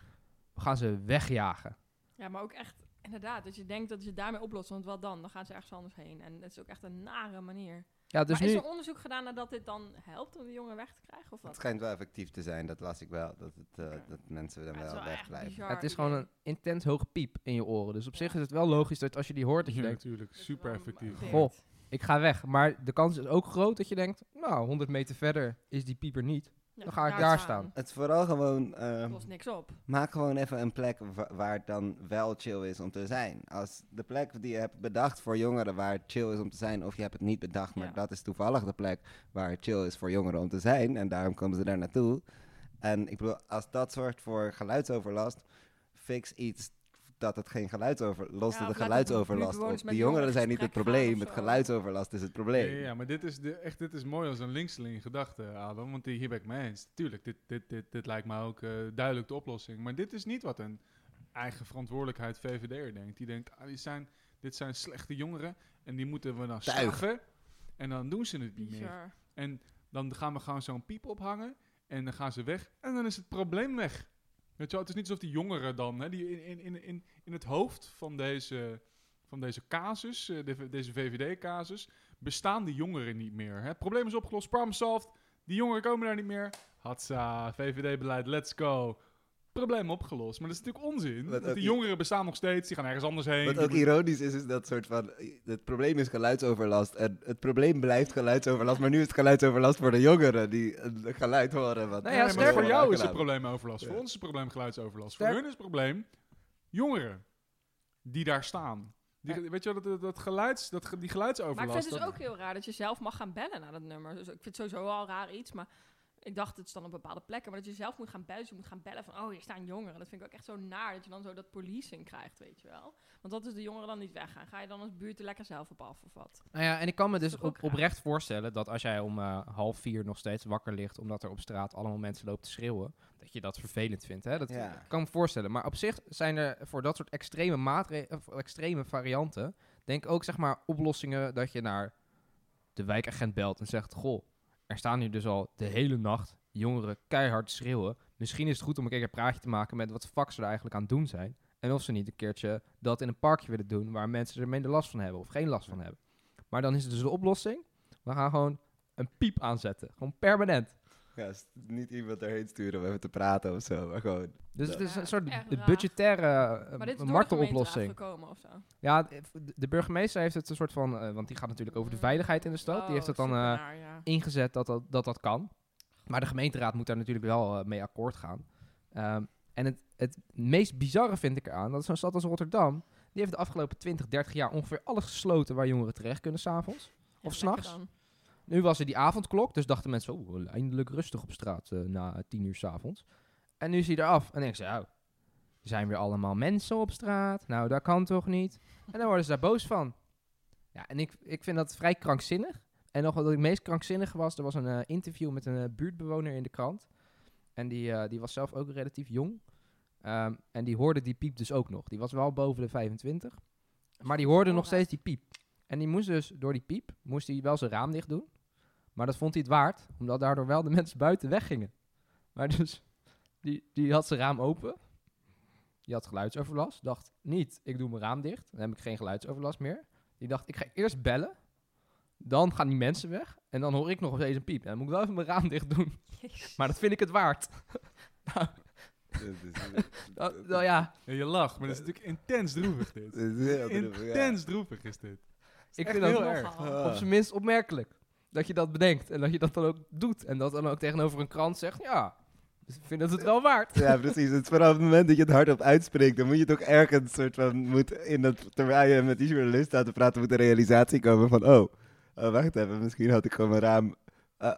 We gaan ze wegjagen. Ja, maar ook echt, inderdaad, dat je denkt dat je het daarmee oplost, want wat dan? Dan gaan ze ergens anders heen. En dat is ook echt een nare manier. Ja, dus maar is er onderzoek gedaan naar dat dit dan helpt om de jongeren weg te krijgen? Of Het wat? schijnt wel effectief te zijn, dat las ik wel. Dat, het, eh, dat mensen dan Ja, het wel wegblijven. bizar Het is gewoon een intens hoge piep in je oren. Dus op Ja. zich is het wel logisch dat als je die hoort, dat je Ja, denkt, natuurlijk. Super effectief. Goh. ik ga weg. Maar de kans is ook groot dat je denkt, nou, 100 meter verder is die pieper niet. Ja, Dan ga ik daar staan. Het is vooral gewoon, eh, Dat lost niks op. maak gewoon even een plek wa- waar het dan wel chill is om te zijn. Als de plek die je hebt bedacht voor jongeren waar het chill is om te zijn, of je hebt het niet bedacht, maar Ja. dat is toevallig de plek waar het chill is voor jongeren om te zijn, en daarom komen ze daar naartoe. En ik bedoel, als dat zorgt voor geluidsoverlast, fix iets dat het geen geluidsover... Lost Ja, het of de geluidsoverlast op. Die jongeren zijn niet het probleem, het geluidsoverlast is het probleem. Ja, ja, maar dit is, de, echt, dit is mooi als een linkseling gedachte, Adam. Want die, hier ben ik mee eens. Tuurlijk, dit, dit, dit, dit lijkt me ook eh, duidelijk de oplossing. Maar dit is niet wat een eigen verantwoordelijkheid VVD'er denkt. Die denkt, ah, die zijn, dit zijn slechte jongeren en die moeten we dan Tuig. straffen. En dan doen ze het niet meer. En dan gaan we gewoon zo'n piep ophangen en dan gaan ze weg en dan is het probleem weg. Weet je het is niet alsof die jongeren dan, hè, die in, in, in, in, het hoofd van deze, van deze casus, eh, de- deze VVD-casus, bestaan die jongeren niet meer. Hè? Het probleem is opgelost, problem solved, die jongeren komen daar niet meer. Hatsa, VVD-beleid, let's go. Probleem opgelost. Maar dat is natuurlijk onzin. Wat Want ook die i- jongeren bestaan nog steeds, die gaan ergens anders heen. Wat ook ironisch is, is dat soort van... Het probleem is geluidsoverlast. En het probleem blijft geluidsoverlast. Maar nu is het geluidsoverlast voor de jongeren die een geluid horen. Wat Nou Ja, maar voor jou is het probleem overlast. Voor ons is het probleem geluidsoverlast. Sterk- Voor hun is het probleem jongeren die daar staan. Die, Weet je wel, dat, dat, dat geluids, dat, die geluidsoverlast. Maar ik vind het dus dat- ook heel raar dat je zelf mag gaan bellen naar dat nummer. Dus ik vind het sowieso al raar iets, maar ik dacht het is dan op bepaalde plekken. Maar dat je zelf moet gaan bellen, dus je moet gaan bellen van, oh, hier staan jongeren. Dat vind ik ook echt zo naar, dat je dan zo dat policing krijgt, weet je wel. Want dat is de jongeren dan niet weggaan. Ga je dan als buurt er lekker zelf op af of wat? Nou ja, en ik kan me dus op, oprecht voorstellen dat als jij om eh, half vier nog steeds wakker ligt omdat er op straat allemaal mensen lopen te schreeuwen, dat je dat vervelend vindt. Hè? Dat Ja. kan ik me voorstellen. Maar op zich zijn er voor dat soort extreme maatregelen, of extreme varianten, denk ik ook zeg maar oplossingen dat je naar de wijkagent belt en zegt, goh, er staan hier dus al de hele nacht jongeren keihard schreeuwen. Misschien is het goed om een keer een praatje te maken met wat fuck ze er eigenlijk aan het doen zijn. En of ze niet een keertje dat in een parkje willen doen waar mensen er minder last van hebben of geen last van hebben. Maar dan is het dus de oplossing. We gaan gewoon een piep aanzetten. Gewoon permanent. Ja, niet iemand erheen sturen om even te praten of zo. Maar gewoon... Dus Ja. het is Ja, een soort budgettaire eh, Maar dit is door de gemeenteraad marteloplossing. gekomen of zo. Ja, de, burgemeester heeft het een soort van, eh, want die gaat natuurlijk over de veiligheid in de stad. die heeft het dan Oh, eh, supernaar, ja. ingezet dat dat, dat dat kan. Maar de gemeenteraad moet daar natuurlijk wel eh, mee akkoord gaan. Ehm, en het, het meest bizarre vind ik eraan, dat is zo'n stad als Rotterdam, die heeft de afgelopen 20, 30 jaar ongeveer alles gesloten waar jongeren terecht kunnen s'avonds. Ja, Of s'nachts. dan. Nu was er die avondklok, dus dachten mensen, oh, eindelijk rustig op straat eh, na tien uur s'avonds. En nu is hij eraf. En dan denk ze, oh, er zijn weer allemaal mensen op straat. Nou, dat kan toch niet? En dan worden ze daar boos van. Ja, en ik, ik vind dat vrij krankzinnig. En nog wat het meest krankzinnige was, er was een eh, interview met een eh, buurtbewoner in de krant. En die, die was zelf ook relatief jong. Ehm, en die hoorde die piep dus ook nog. Die was wel boven de 25. Maar die hoorde nog steeds die piep. En die moest dus door die piep, moest hij wel zijn raam dicht doen. Maar dat vond hij het waard, omdat daardoor wel de mensen buiten weggingen. Maar dus, die, die had zijn raam open. Die had geluidsoverlast. Dacht, niet, ik doe mijn raam dicht. Dan heb ik geen geluidsoverlast meer. Die dacht, ik ga eerst bellen. Dan gaan die mensen weg. En dan hoor ik nog eens een piep. Dan moet ik wel even mijn raam dicht doen. Jezus. Maar dat vind ik het waard. nou, nou, nou ja, Ja, je lacht, maar dat is natuurlijk intens droevig dit. Intens droevig is dit. ik vind dat heel nog erg. Op zijn minst opmerkelijk. Dat je dat bedenkt. En dat je dat dan ook doet. En dat dan ook tegenover een krant zegt, ja, dus ik vind dat het wel waard. Ja, precies. Het vanaf het moment dat je het hardop uitspreekt, dan moet je toch ergens soort van moet in dat terwijl je met die journalist staat te praten, moet de realisatie komen van oh, oh, wacht even, misschien had ik gewoon mijn raam. eh,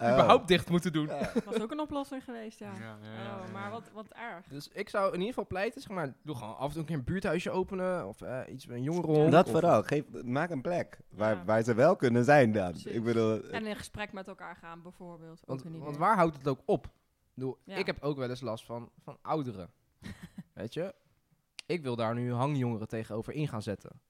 oh. Überhaupt dicht moeten doen. Ja. Dat was ook een oplossing geweest, ja. Ja, ja, ja, oh, maar wat, wat erg. Dus ik zou in ieder geval pleiten, zeg maar, doe gewoon af en toe een keer een buurthuisje openen. Of eh, iets met een jongerenhond. Dat of- vooral. Geef, maak een plek waar, Ja. waar ze wel kunnen zijn dan. Ik bedoel, En in gesprek met elkaar gaan, bijvoorbeeld. Want, want waar houdt het ook op? Ik, bedoel, Ja. ik heb ook wel eens last van, van ouderen. Weet je? Ik wil daar nu hangjongeren tegenover in gaan zetten.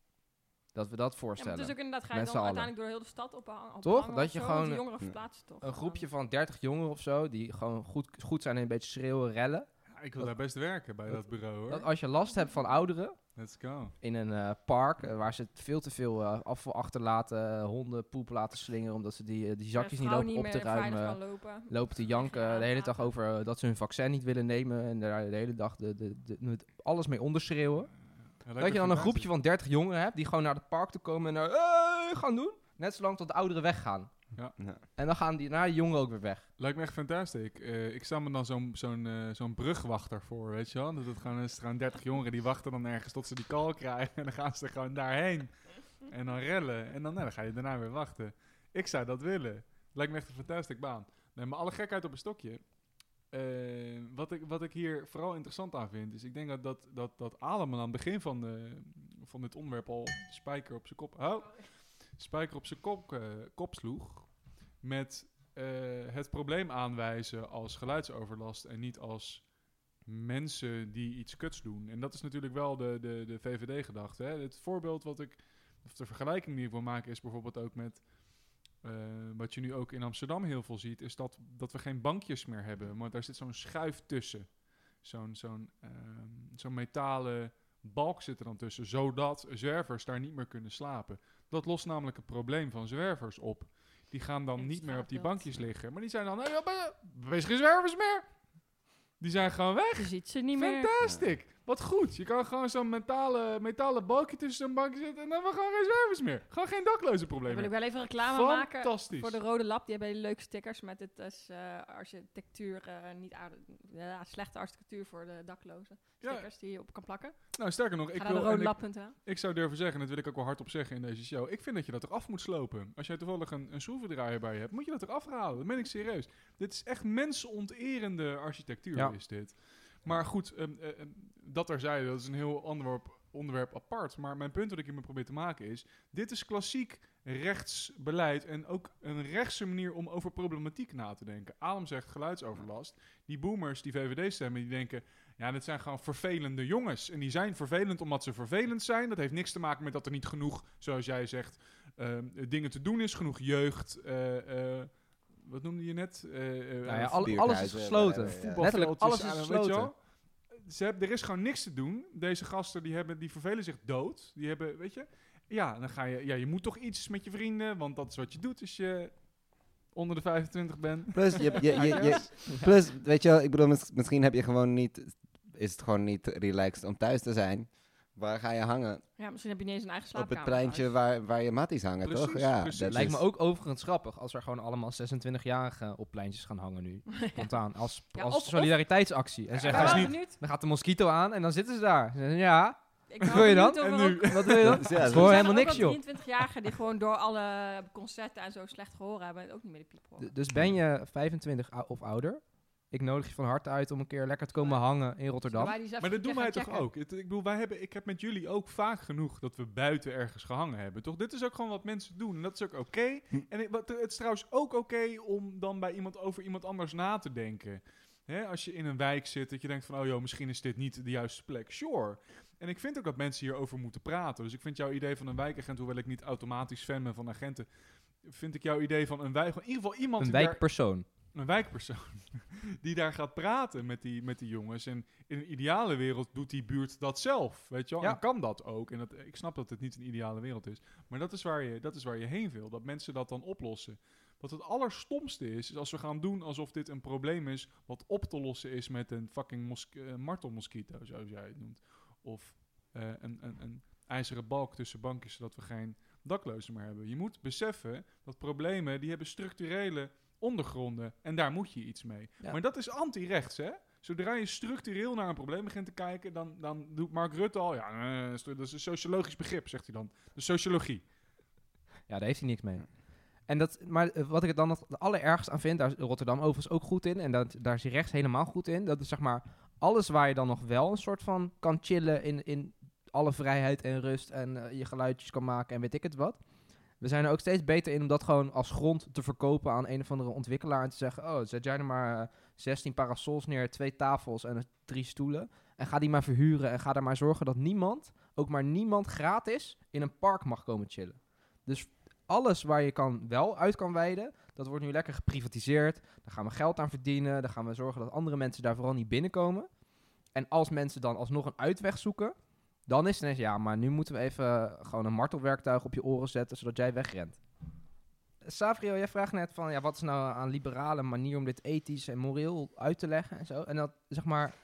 Dat we dat Ja, maar voorstellen. het is ook inderdaad, ga je Met dan uiteindelijk door heel de stad op, op Toch? hangen Dat je zo, gewoon een- jongeren verplaatsen toch. een groepje van 30 jongeren of zo, die gewoon goed, goed zijn en een beetje schreeuwen, rellen. Ja, ik wil daar best werken bij dat bureau hoor. Dat als je last hebt van ouderen Let's go. in een eh, park eh, waar ze veel te veel eh, afval achterlaten, honden poep laten slingeren omdat ze die, die zakjes niet lopen op te ruimen. lopen. lopen te janken Ja, de hele dag over dat ze hun vaccin niet willen nemen en daar de hele dag de, de, de, alles mee onderschreeuwen. Ja, Dat je dan een groepje van 30 jongeren hebt die gewoon naar het park toe komen en daar "Hey!" gaan doen. Net zolang tot de ouderen weggaan. Ja. En dan gaan die naar de jongeren ook weer weg. Lijkt me echt fantastisch. Ik, eh, ik stel me dan zo'n zo'n eh, zo'n brugwachter voor, weet je wel. Dat het gewoon, is gewoon 30 jongeren die wachten dan ergens tot ze die call krijgen. En dan gaan ze er gewoon daarheen. En dan rellen. En dan, nou, dan ga je daarna weer wachten. Ik zou dat willen. Lijkt me echt een fantastische baan. Nee, maar alle gekheid op een stokje. Eh, wat, ik, wat ik hier vooral interessant aan vind, is ik denk dat, dat, dat, dat aan het begin van, de, van dit onderwerp al spijker op zijn kop, oh, spijker op zijn kop, eh, kop sloeg. Met eh, het probleem aanwijzen als geluidsoverlast en niet als mensen die iets kuts doen. En dat is natuurlijk wel de, de, de VVD-gedachte. Het voorbeeld wat ik, of de vergelijking die ik wil maken, is bijvoorbeeld ook met. Eh, wat je nu ook in Amsterdam heel veel ziet, is dat, dat we geen bankjes meer hebben. Maar daar zit zo'n schuif tussen. Zo'n zo'n ehm, zo'n metalen balk zit er dan tussen, zodat zwervers daar niet meer kunnen slapen. Dat lost namelijk het probleem van zwervers op. Die gaan dan niet meer op die bankjes liggen. Maar die zijn dan, er is geen zwervers meer. Die zijn gewoon weg. Je ziet ze niet meer. Fantastic. Wat goed. Je kan gewoon zo'n metalen, metalen balkje tussen zo'n bankje zetten en dan hebben we gewoon geen zwervers meer. Gewoon geen dakloze Dan problemen. wil ik wel even reclame maken Fantastisch. voor de Rode Lab. Die hebben hele leuke stickers met het is, eh, architectuur, eh, niet aardig, ja, slechte architectuur voor de daklozen. Ja. Stickers die je op kan plakken. Nou, sterker nog, ik, wil, ik, ik zou durven zeggen, en dat wil ik ook wel hardop zeggen in deze show. Ik vind dat je dat eraf moet slopen. Als jij toevallig een, een schroevendraaier bij je hebt, moet je dat eraf halen. Dat ben ik serieus. Dit is echt mensonterende architectuur, Ja. is dit. Maar goed, eh, ehm, dat terzijde, dat is een heel onderwerp, onderwerp apart. Maar mijn punt wat ik hiermee probeer te maken is... dit is klassiek rechtsbeleid en ook een rechtse manier om over problematiek na te denken. Adam zegt geluidsoverlast. Die boomers, die VVD stemmen, die denken... ja, dit zijn gewoon vervelende jongens. En die zijn vervelend omdat ze vervelend zijn. Dat heeft niks te maken met dat er niet genoeg, zoals jij zegt... ehm, dingen te doen is, genoeg jeugd... eh, eh, wat noemde je net? Eh, eh, Nou ja, eh, al- alles is Buurthuizen, gesloten. Letterlijk, alles is gesloten. Ze hebben, er is gewoon niks te doen. Deze gasten die hebben, die vervelen zich dood. Die hebben, weet je, ja, dan ga je, ja, je moet toch iets met je vrienden, want dat is wat je doet als je onder de 25 bent. Plus, je, je, je, je- plus, weet je wel, ik bedoel, mis- misschien heb je gewoon niet, is het gewoon niet relaxed om thuis te zijn. Waar ga je hangen? Ja, misschien heb je niet eens een eigen Op het slaapkamer. pleintje waar, waar je matties hangen, Precies, toch? Ja, precies. dat Lijkt me ook overigens grappig als er gewoon allemaal 26-jarigen op pleintjes gaan hangen nu. Spontaan. Als, Ja, als of- solidariteitsactie. En zeggen, ze benieuwd. dan gaat de mosquito aan en dan zitten ze daar. Ze zeggen, ja, Ik wil je dan? En nu? ook- wat wil je dan? Ja, dat is zijn helemaal niks, joh. 23-jarigen die gewoon door alle concerten en zo slecht gehoord hebben. Ook niet meer de piep horen. D- Dus ben je 25 ou- of ouder? Ik nodig je van harte uit om een keer lekker te komen hangen in Rotterdam. Maar dat doen wij toch ook? Het- ik bedoel, wij hebben, ik heb met jullie ook vaak genoeg dat we buiten ergens gehangen hebben. Toch? Dit is ook gewoon wat mensen doen. En dat is ook oké. Hm. En het is trouwens ook oké om dan bij iemand over iemand anders na te denken. Hè, als je in een wijk zit, dat je denkt van, oh joh, misschien is dit niet de juiste plek. Sure. En ik vind ook dat mensen hierover moeten praten. Dus ik vind jouw idee van een wijkagent, hoewel ik niet automatisch fan ben van agenten, vind ik jouw idee van een wijk, in ieder geval iemand Een wijkpersoon. Een wijkpersoon die daar gaat praten met die, met die jongens. En in een ideale wereld doet die buurt dat zelf, weet je wel. Ja. En kan dat ook. En dat, ik snap dat het niet een ideale wereld is. Maar dat is, waar je, dat is waar je heen wil. Dat mensen dat dan oplossen. Wat het allerstomste is, is als we gaan doen alsof dit een probleem is... wat op te lossen is met een fucking mos- eh, martelmosquito, zoals jij het noemt. Of eh, een, een, een ijzeren balk tussen bankjes, zodat we geen daklozen meer hebben. Je moet beseffen dat problemen, die hebben structurele ondergronden. En daar moet je iets mee. Ja. Maar dat is anti-rechts, hè? Zodra je structureel naar een probleem begint te kijken, dan, dan doet Mark Rutte al... Ja, eh, dat is een sociologisch begrip, zegt hij dan. De sociologie. Ja, daar heeft hij niks mee. En dat, maar eh, wat ik het dan nog het allerergst aan vind, daar is Rotterdam overigens ook goed in. En dat, daar is hij rechts helemaal goed in. Dat is zeg maar alles waar je dan nog wel een soort van kan chillen in, in alle vrijheid en rust. En eh, je geluidjes kan maken en weet ik het wat. We zijn er ook steeds beter in om dat gewoon als grond te verkopen aan een of andere ontwikkelaar. En te zeggen, oh, zet jij er maar eh, 16 parasols neer, twee tafels en eh, drie stoelen. En ga die maar verhuren en ga er maar zorgen dat niemand, ook maar niemand gratis, in een park mag komen chillen. Dus alles waar je kan, wel uit kan wijden, dat wordt nu lekker geprivatiseerd. Daar gaan we geld aan verdienen. Daar gaan we zorgen dat andere mensen daar vooral niet binnenkomen. En als mensen dan alsnog een uitweg zoeken, dan is het ineens, ja, maar nu moeten we even eh, gewoon een martelwerktuig op je oren zetten, zodat jij wegrent. Savrio, jij vraagt net van, ja, wat is nou aan liberale manier om dit ethisch en moreel uit te leggen en zo. En dat, zeg maar,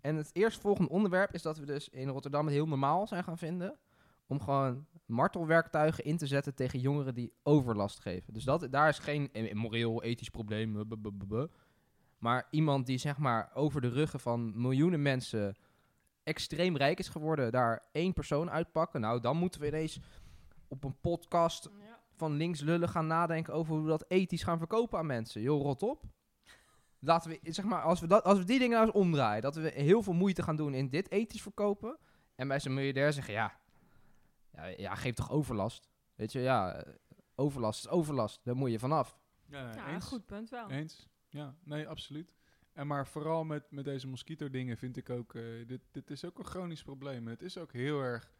en het eerstvolgende onderwerp is dat we dus in Rotterdam het heel normaal zijn gaan vinden om gewoon martelwerktuigen in te zetten tegen jongeren die overlast geven. Dus dat, daar is geen eh, moreel, ethisch probleem. Maar iemand die zeg maar over de ruggen van miljoenen mensen extreem rijk is geworden, daar één persoon uitpakken. Nou, dan moeten we ineens op een podcast Ja. van links lullen gaan nadenken over hoe we dat ethisch gaan verkopen aan mensen. Joh, rot op. laten we, zeg maar, als we, dat, als we die dingen nou eens omdraaien, dat we heel veel moeite gaan doen in dit ethisch verkopen, en bij zo'n miljardair zeggen, ja, ja, ja, geef toch overlast. Weet je, ja, overlast is overlast, daar moet je vanaf. Ja, Ja, eens. goed punt wel. Eens. Ja, nee, absoluut. En maar vooral met, met deze mosquito-dingen vind ik ook... eh, dit, dit is ook een chronisch probleem. Het is ook heel erg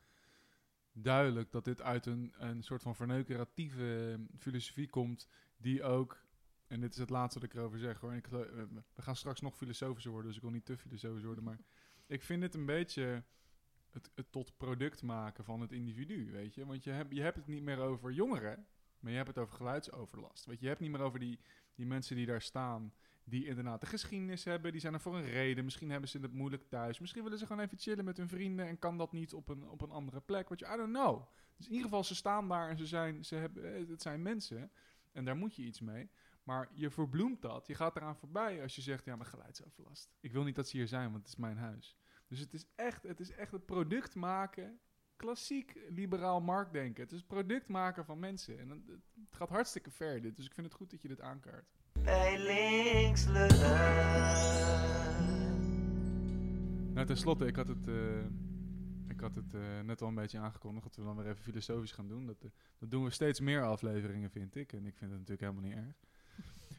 duidelijk dat dit uit een, een soort van verneukeratieve eh, filosofie komt... die ook... En dit is het laatste wat ik erover zeg hoor. Ik, eh, we gaan straks nog filosofischer worden, dus ik wil niet te filosofisch worden. Maar ik vind dit een beetje het, het tot product maken van het individu, weet je. Want je, hebt je hebt het niet meer over jongeren, maar je hebt het over geluidsoverlast. Weet je, je hebt het niet meer over die, die mensen die daar staan, die inderdaad de geschiedenis hebben, die zijn er voor een reden. Misschien hebben ze het moeilijk thuis. Misschien willen ze gewoon even chillen met hun vrienden en kan dat niet op een, op een andere plek. Weet je, I don't know. Dus in ieder geval, ze staan daar en ze zijn, ze hebben, eh, het zijn mensen en daar moet je iets mee. Maar je verbloemt dat. Je gaat eraan voorbij als je zegt, ja, maar geluidsoverlast. Ik wil niet dat ze hier zijn, want het is mijn huis. Dus het is echt het, is echt het product maken klassiek liberaal marktdenken. Het is product maken van mensen. En het, het gaat hartstikke ver dit. Dus ik vind het goed dat je dit aankaart. Bij links Nou, tenslotte, ik had het, eh, ik had het eh, net al een beetje aangekondigd dat we dan weer even filosofisch gaan doen. Dat, eh, dat doen we steeds meer afleveringen, vind ik. En ik vind het natuurlijk helemaal niet erg.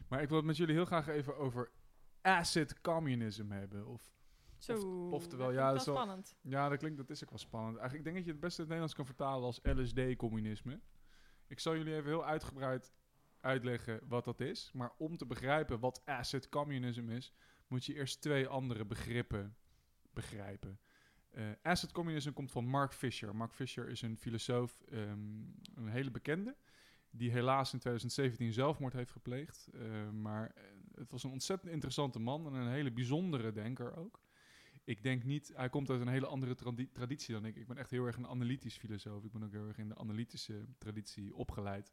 Maar ik wil het met jullie heel graag even over acid communism hebben. Of Zo, Of- oftewel, dat ja, dat is wel- spannend. Ja, dat klinkt, dat is ook wel spannend. Eigenlijk ik denk dat je het beste in het Nederlands kan vertalen als LSD-communisme. Ik zal jullie even heel uitgebreid uitleggen wat dat is. Maar om te begrijpen wat acid communism is, moet je eerst twee andere begrippen begrijpen. Eh, acid communism komt van Mark Fisher. Mark Fisher is een filosoof, ehm, een hele bekende, die helaas in 2017 zelfmoord heeft gepleegd. Eh, maar eh, het was een ontzettend interessante man en een hele bijzondere denker ook. Ik denk niet, hij komt uit een hele andere tradi- traditie dan ik. Ik ben echt heel erg een analytisch filosoof. Ik ben ook heel erg in de analytische traditie opgeleid.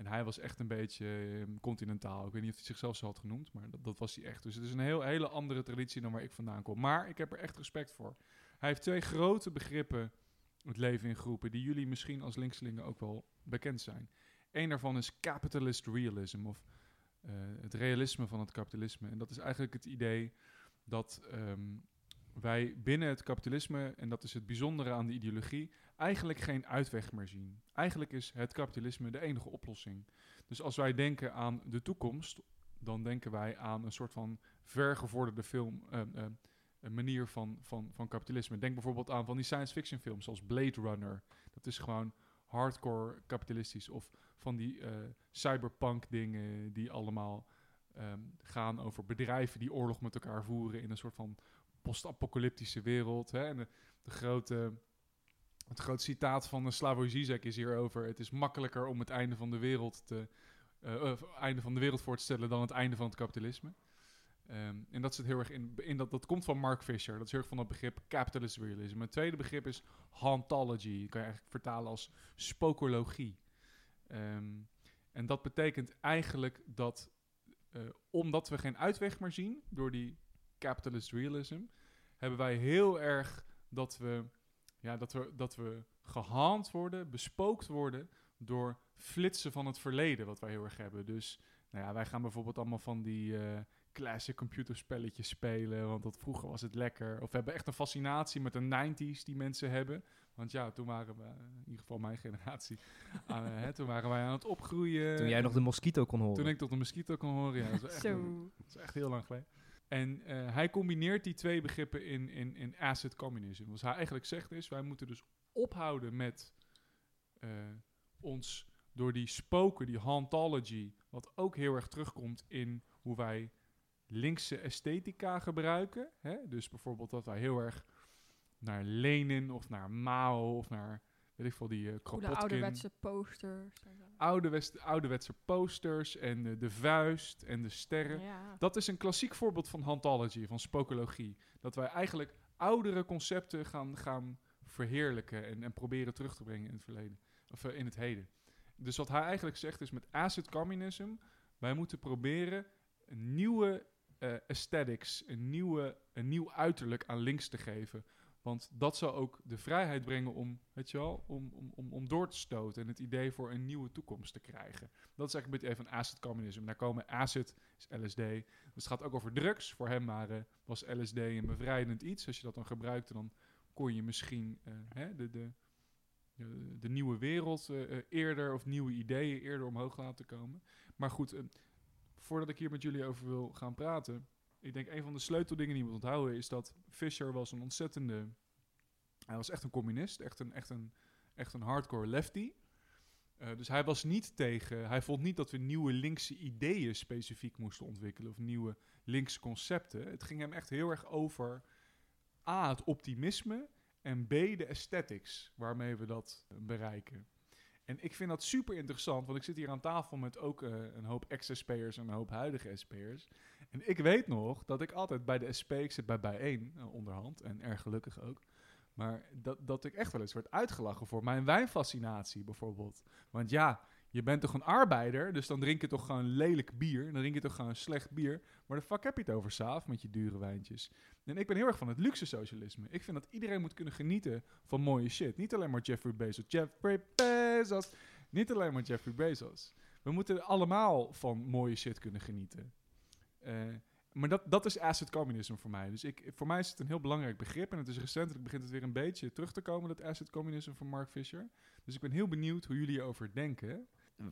En hij was echt een beetje ehm, continentaal. Ik weet niet of hij zichzelf zo had genoemd, maar dat, dat was hij echt. Dus het is een heel, hele andere traditie dan waar ik vandaan kom. Maar ik heb er echt respect voor. Hij heeft twee grote begrippen het leven in groepen, die jullie misschien als linkselingen ook wel bekend zijn. Eén daarvan is capitalist realism, of eh, het realisme van het kapitalisme. En dat is eigenlijk het idee dat ehm, wij binnen het kapitalisme, en dat is het bijzondere aan de ideologie, eigenlijk geen uitweg meer zien. Eigenlijk is het kapitalisme de enige oplossing. Dus als wij denken aan de toekomst, dan denken wij aan een soort van vergevorderde film, eh, eh, manier van, van, van kapitalisme. Denk bijvoorbeeld aan van die science fiction films zoals Blade Runner. Dat is gewoon hardcore kapitalistisch. Of van die eh, cyberpunk dingen die allemaal ehm, gaan over bedrijven die oorlog met elkaar voeren in een soort van post-apocalyptische wereld. Hè? En de grote, het grote citaat van de Slavoj Zizek is hierover. Het is makkelijker om het einde van de wereld te, eh, eh, einde van de wereld voor te stellen dan het einde van het kapitalisme. Ehm, en dat zit heel erg in, in dat, dat komt van Mark Fisher. Dat is heel erg van dat begrip capitalist realism. Het tweede begrip is hauntology. Dat kan je eigenlijk vertalen als spokologie. Ehm, en dat betekent eigenlijk dat, eh, omdat we geen uitweg meer zien door die capitalist realism, hebben wij heel erg dat we, ja, dat we, dat we gehaand worden, bespookt worden door flitsen van het verleden, wat wij heel erg hebben. Dus nou ja, wij gaan bijvoorbeeld allemaal van die eh, classic computerspelletjes spelen, want dat vroeger was het lekker. Of we hebben echt een fascinatie met de 90s die mensen hebben. Want ja, toen waren we, in ieder geval mijn generatie, aan, eh, hè, toen waren wij aan het opgroeien. Toen jij nog de mosquito kon horen. Toen ik tot een mosquito kon horen, ja. Dat is echt, Zo. dat is echt heel lang geleden. En eh, hij combineert die twee begrippen in, in, in acid communism. Wat hij eigenlijk zegt is, wij moeten dus ophouden met eh, ons door die spoken, die hauntology, wat ook heel erg terugkomt in hoe wij linkse esthetica gebruiken. Hè? Dus bijvoorbeeld dat wij heel erg naar Lenin of naar Mao of naar, weet ik veel, die uh, Goede Kropotkin ouderwetse posters. ouderwetse posters en eh, de vuist en de sterren. Ja. Dat is een klassiek voorbeeld van hauntology, van spokologie. Dat wij eigenlijk oudere concepten gaan, gaan verheerlijken en, en proberen terug te brengen in het verleden. Of eh, in het heden. Dus wat hij eigenlijk zegt is met acid communism, wij moeten proberen een nieuwe eh, aesthetics, een, nieuwe, een nieuw uiterlijk aan links te geven. Want dat zou ook de vrijheid brengen om, weet je om, om, om, om door te stoten en het idee voor een nieuwe toekomst te krijgen. Dat is eigenlijk een beetje van acid communism. Daar komen acid, is LSD. Dus het gaat ook over drugs. Voor hem waren, was LSD een bevrijdend iets. Als je dat dan gebruikte, dan kon je misschien eh, hè, de, de, de, nieuwe wereld eh, eh, eerder, of nieuwe ideeën eerder omhoog laten komen. Maar goed, voordat ik hier met jullie over wil gaan praten, ik denk een van de sleuteldingen die je moet onthouden is dat Fisher was een ontzettende, hij was echt een communist, echt een, echt een, echt een hardcore lefty. Eh, dus hij was niet tegen, hij vond niet dat we nieuwe linkse ideeën specifiek moesten ontwikkelen of nieuwe linkse concepten. Het ging hem echt heel erg over A, het optimisme en B, de aesthetics waarmee we dat bereiken. En ik vind dat super interessant, want ik zit hier aan tafel met ook eh, een hoop ex-SP'ers en een hoop huidige SP'ers. En ik weet nog dat ik altijd bij de SP, ik zit bij bijeen uh, onderhand en erg gelukkig ook. Maar dat, dat ik echt wel eens werd uitgelachen voor mijn wijnfascinatie bijvoorbeeld. Want ja, je bent toch een arbeider, dus dan drink je toch gewoon lelijk bier. Dan drink je toch gewoon slecht bier. Maar de fuck heb je het over, Saaf, met je dure wijntjes? En ik ben heel erg van het luxe socialisme. Ik vind dat iedereen moet kunnen genieten van mooie shit. Niet alleen maar Jeffrey Bezos. Jeffrey Bezos. Niet alleen maar Jeffrey Bezos. We moeten allemaal van mooie shit kunnen genieten. Eh, maar dat, dat is asset communism voor mij. Dus ik, voor mij is het een heel belangrijk begrip. En het is recentelijk begint het weer een beetje terug te komen, dat asset communism van Mark Fisher. Dus ik ben heel benieuwd hoe jullie erover denken.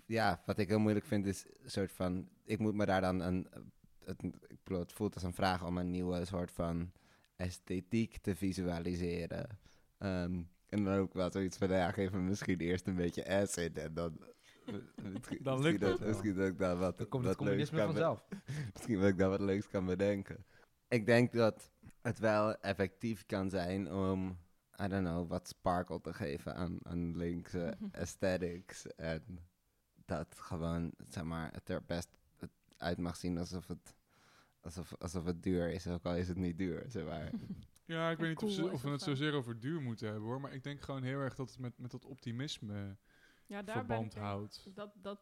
ja, wat ik heel moeilijk vind is een soort van... Ik moet me daar dan een... Het, ik bedoel, het voelt als een vraag om een nieuwe soort van esthetiek te visualiseren. Ehm, en dan ook wel zoiets van, ja, geef misschien eerst een beetje acid en dan... misschien- Dan lukt dat- het. Misschien dat ik dan wat, Dan komt wat het communisme vanzelf. Misschien dat ik daar wat leuks kan bedenken. Ik denk dat het wel effectief kan zijn om, I don't know, wat sparkle te geven aan, aan linkse aesthetics. En dat gewoon, zeg maar, het er best uit mag zien alsof het, alsof, alsof het duur is, ook al is het niet duur, zeg maar. Ja, ik weet niet of, ze- of we het zo. zozeer over duur moeten hebben hoor. Maar ik denk gewoon heel erg dat het met, met dat optimisme Ja, daar ben verband ik, houdt. Dat, dat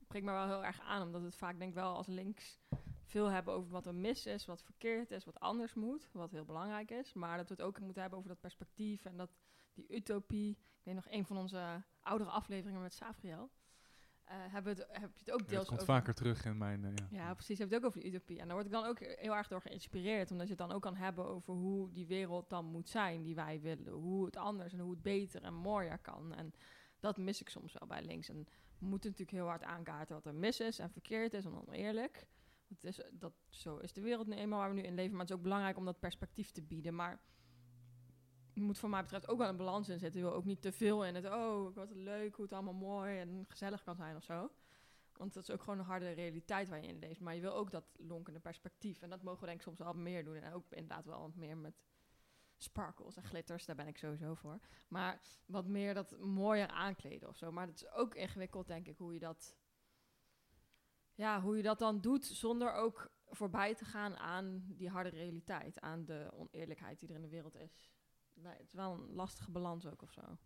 spreekt me wel heel erg aan, omdat het vaak denk ik wel als links veel hebben over wat er mis is, wat verkeerd is, wat anders moet, wat heel belangrijk is. Maar dat we het ook moeten hebben over dat perspectief en dat die utopie. Ik weet nog een van onze oudere afleveringen met Savriel. eh hebben het, heb je het ook Ja, deels het komt over. vaker terug in mijn... eh, ja. Ja, precies. Je hebt het ook over die utopie. En daar word ik dan ook heel erg door geïnspireerd. Omdat je het dan ook kan hebben over hoe die wereld dan moet zijn die wij willen. Hoe het anders en hoe het beter en mooier kan. En dat mis ik soms wel bij links. En we moeten natuurlijk heel hard aankaarten wat er mis is en verkeerd is en oneerlijk. Het is, dat, zo is de wereld nu eenmaal waar we nu in leven. Maar het is ook belangrijk om dat perspectief te bieden. Maar er moet voor mij betreft ook wel een balans in zitten. Je wil ook niet te veel in het, oh, wat leuk, hoe het allemaal mooi en gezellig kan zijn of zo. Want dat is ook gewoon een harde realiteit waar je in leeft. Maar je wil ook dat lonkende perspectief. En dat mogen we denk ik soms wel meer doen. En ook inderdaad wel wat meer met sparkles en glitters. Daar ben ik sowieso voor. Maar wat meer dat mooier aankleden of zo. Maar het is ook ingewikkeld, denk ik, hoe je dat... Ja, hoe je dat dan doet zonder ook voorbij te gaan aan die harde realiteit. Aan de oneerlijkheid die er in de wereld is. Nee, het is wel een lastige balans ook of zo.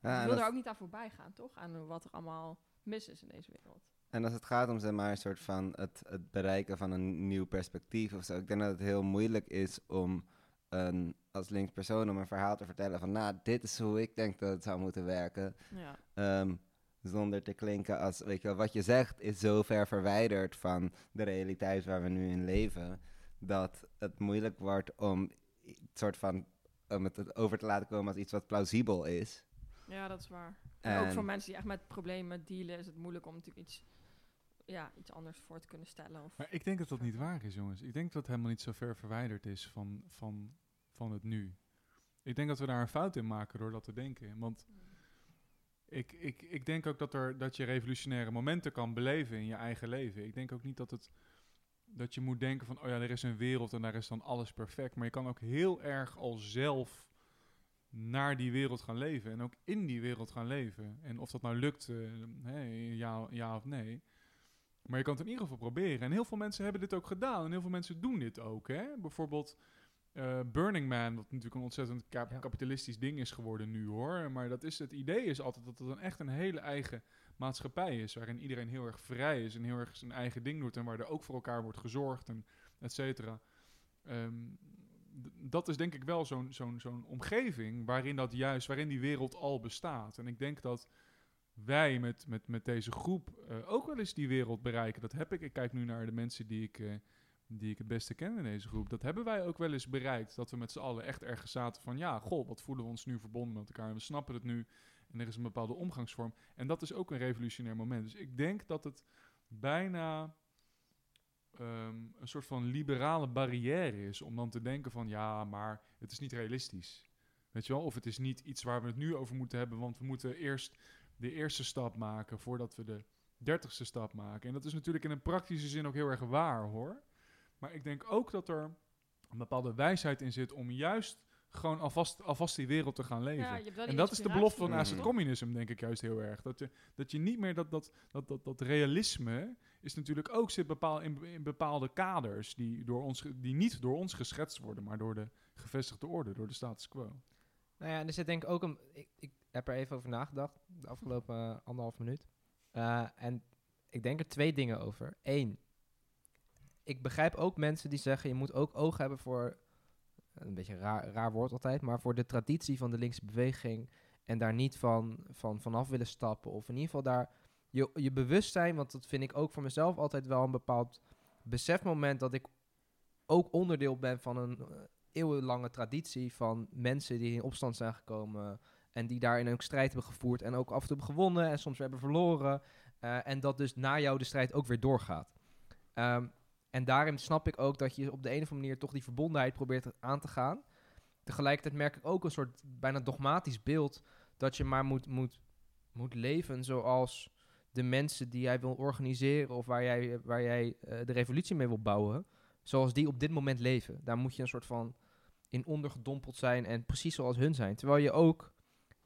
Ja, je wil er ook niet aan voorbij gaan, toch? Aan wat er allemaal mis is in deze wereld. En als het gaat om zeg maar, een soort van het, het bereiken van een nieuw perspectief of zo, ik denk dat het heel moeilijk is om een, als links persoon om een verhaal te vertellen van, nou, dit is hoe ik denk dat het zou moeten werken. Ja. Ehm, zonder te klinken als, weet je wel, wat je zegt is zo ver verwijderd van de realiteit waar we nu in leven, dat het moeilijk wordt om het soort van, om het over te laten komen als iets wat plausibel is. Ja, dat is waar. En ook En- voor mensen die echt met problemen dealen, is het moeilijk om natuurlijk iets, ja, iets anders voor te kunnen stellen. Of, Maar ik denk dat dat niet waar is, jongens. Ik denk dat het helemaal niet zo ver verwijderd is van, van, van het nu. Ik denk dat we daar een fout in maken door dat te denken. Want ik, ik, ik denk ook dat, er, dat je revolutionaire momenten kan beleven in je eigen leven. Ik denk ook niet dat, het, dat je moet denken van, oh ja, er is een wereld en daar is dan alles perfect. Maar je kan ook heel erg al zelf naar die wereld gaan leven en ook in die wereld gaan leven. En of dat nou lukt, eh, ja, ja of nee. Maar je kan het in ieder geval proberen. En heel veel mensen hebben dit ook gedaan. En heel veel mensen doen dit ook. Hè? Bijvoorbeeld eh, Burning Man, wat natuurlijk een ontzettend kap- Ja. kapitalistisch ding is geworden nu hoor. Maar dat is, het idee is altijd dat het een echt een hele eigen maatschappij is. Waarin iedereen heel erg vrij is en heel erg zijn eigen ding doet. En waar er ook voor elkaar wordt gezorgd en et cetera. Ehm, dat is denk ik wel zo'n zo'n zo'n omgeving waarin dat juist, waarin die wereld al bestaat. En ik denk dat wij met, met, met deze groep eh, ook wel eens die wereld bereiken. Dat heb ik. Ik kijk nu naar de mensen die ik, eh, die ik het beste ken in deze groep. Dat hebben wij ook wel eens bereikt. Dat we met z'n allen echt ergens zaten van... ja, goh, wat voelen we ons nu verbonden met elkaar. En we snappen het nu. En er is een bepaalde omgangsvorm. En dat is ook een revolutionair moment. Dus ik denk dat het bijna ehm, een soort van liberale barrière is... om dan te denken van... ja, maar het is niet realistisch. Weet je wel? Of het is niet iets waar we het nu over moeten hebben... want we moeten eerst de eerste stap maken... voordat we de dertigste stap maken. En dat is natuurlijk in een praktische zin ook heel erg waar, hoor. Maar ik denk ook dat er een bepaalde wijsheid in zit... om juist gewoon alvast, alvast die wereld te gaan leven. Ja, En dat is de belofte van inspiratie, Mm. asset communism, denk ik juist heel erg. Dat je, dat je niet meer dat, dat, dat, dat, dat realisme is natuurlijk ook zit bepaal, in, in bepaalde kaders die, door ons, die niet door ons geschetst worden, maar door de gevestigde orde, door de status quo. Nou ja, en er zit denk ik ook een... Ik, ik heb er even over nagedacht, de afgelopen eh, anderhalf minuut. Eh, en ik denk er twee dingen over. Eén, ik begrijp ook mensen die zeggen... je moet ook oog hebben voor... een beetje een raar, raar woord altijd... maar voor de traditie van de linkse beweging... en daar niet van, van vanaf willen stappen. Of in ieder geval daar je, je bewustzijn... want dat vind ik ook voor mezelf altijd wel een bepaald besefmoment... dat ik ook onderdeel ben van een... eh, eeuwenlange traditie van mensen die in opstand zijn gekomen en die daarin ook strijd hebben gevoerd en ook af en toe hebben gewonnen en soms hebben verloren. eh, en dat dus na jou de strijd ook weer doorgaat. Ehm, en daarin snap ik ook dat je op de een of andere manier toch die verbondenheid probeert aan te gaan. Tegelijkertijd merk ik ook een soort bijna dogmatisch beeld dat je maar moet, moet, moet leven zoals de mensen die jij wil organiseren of waar jij, waar jij eh, de revolutie mee wil bouwen, zoals die op dit moment leven. Daar moet je een soort van in ondergedompeld zijn en precies zoals hun zijn. Terwijl je ook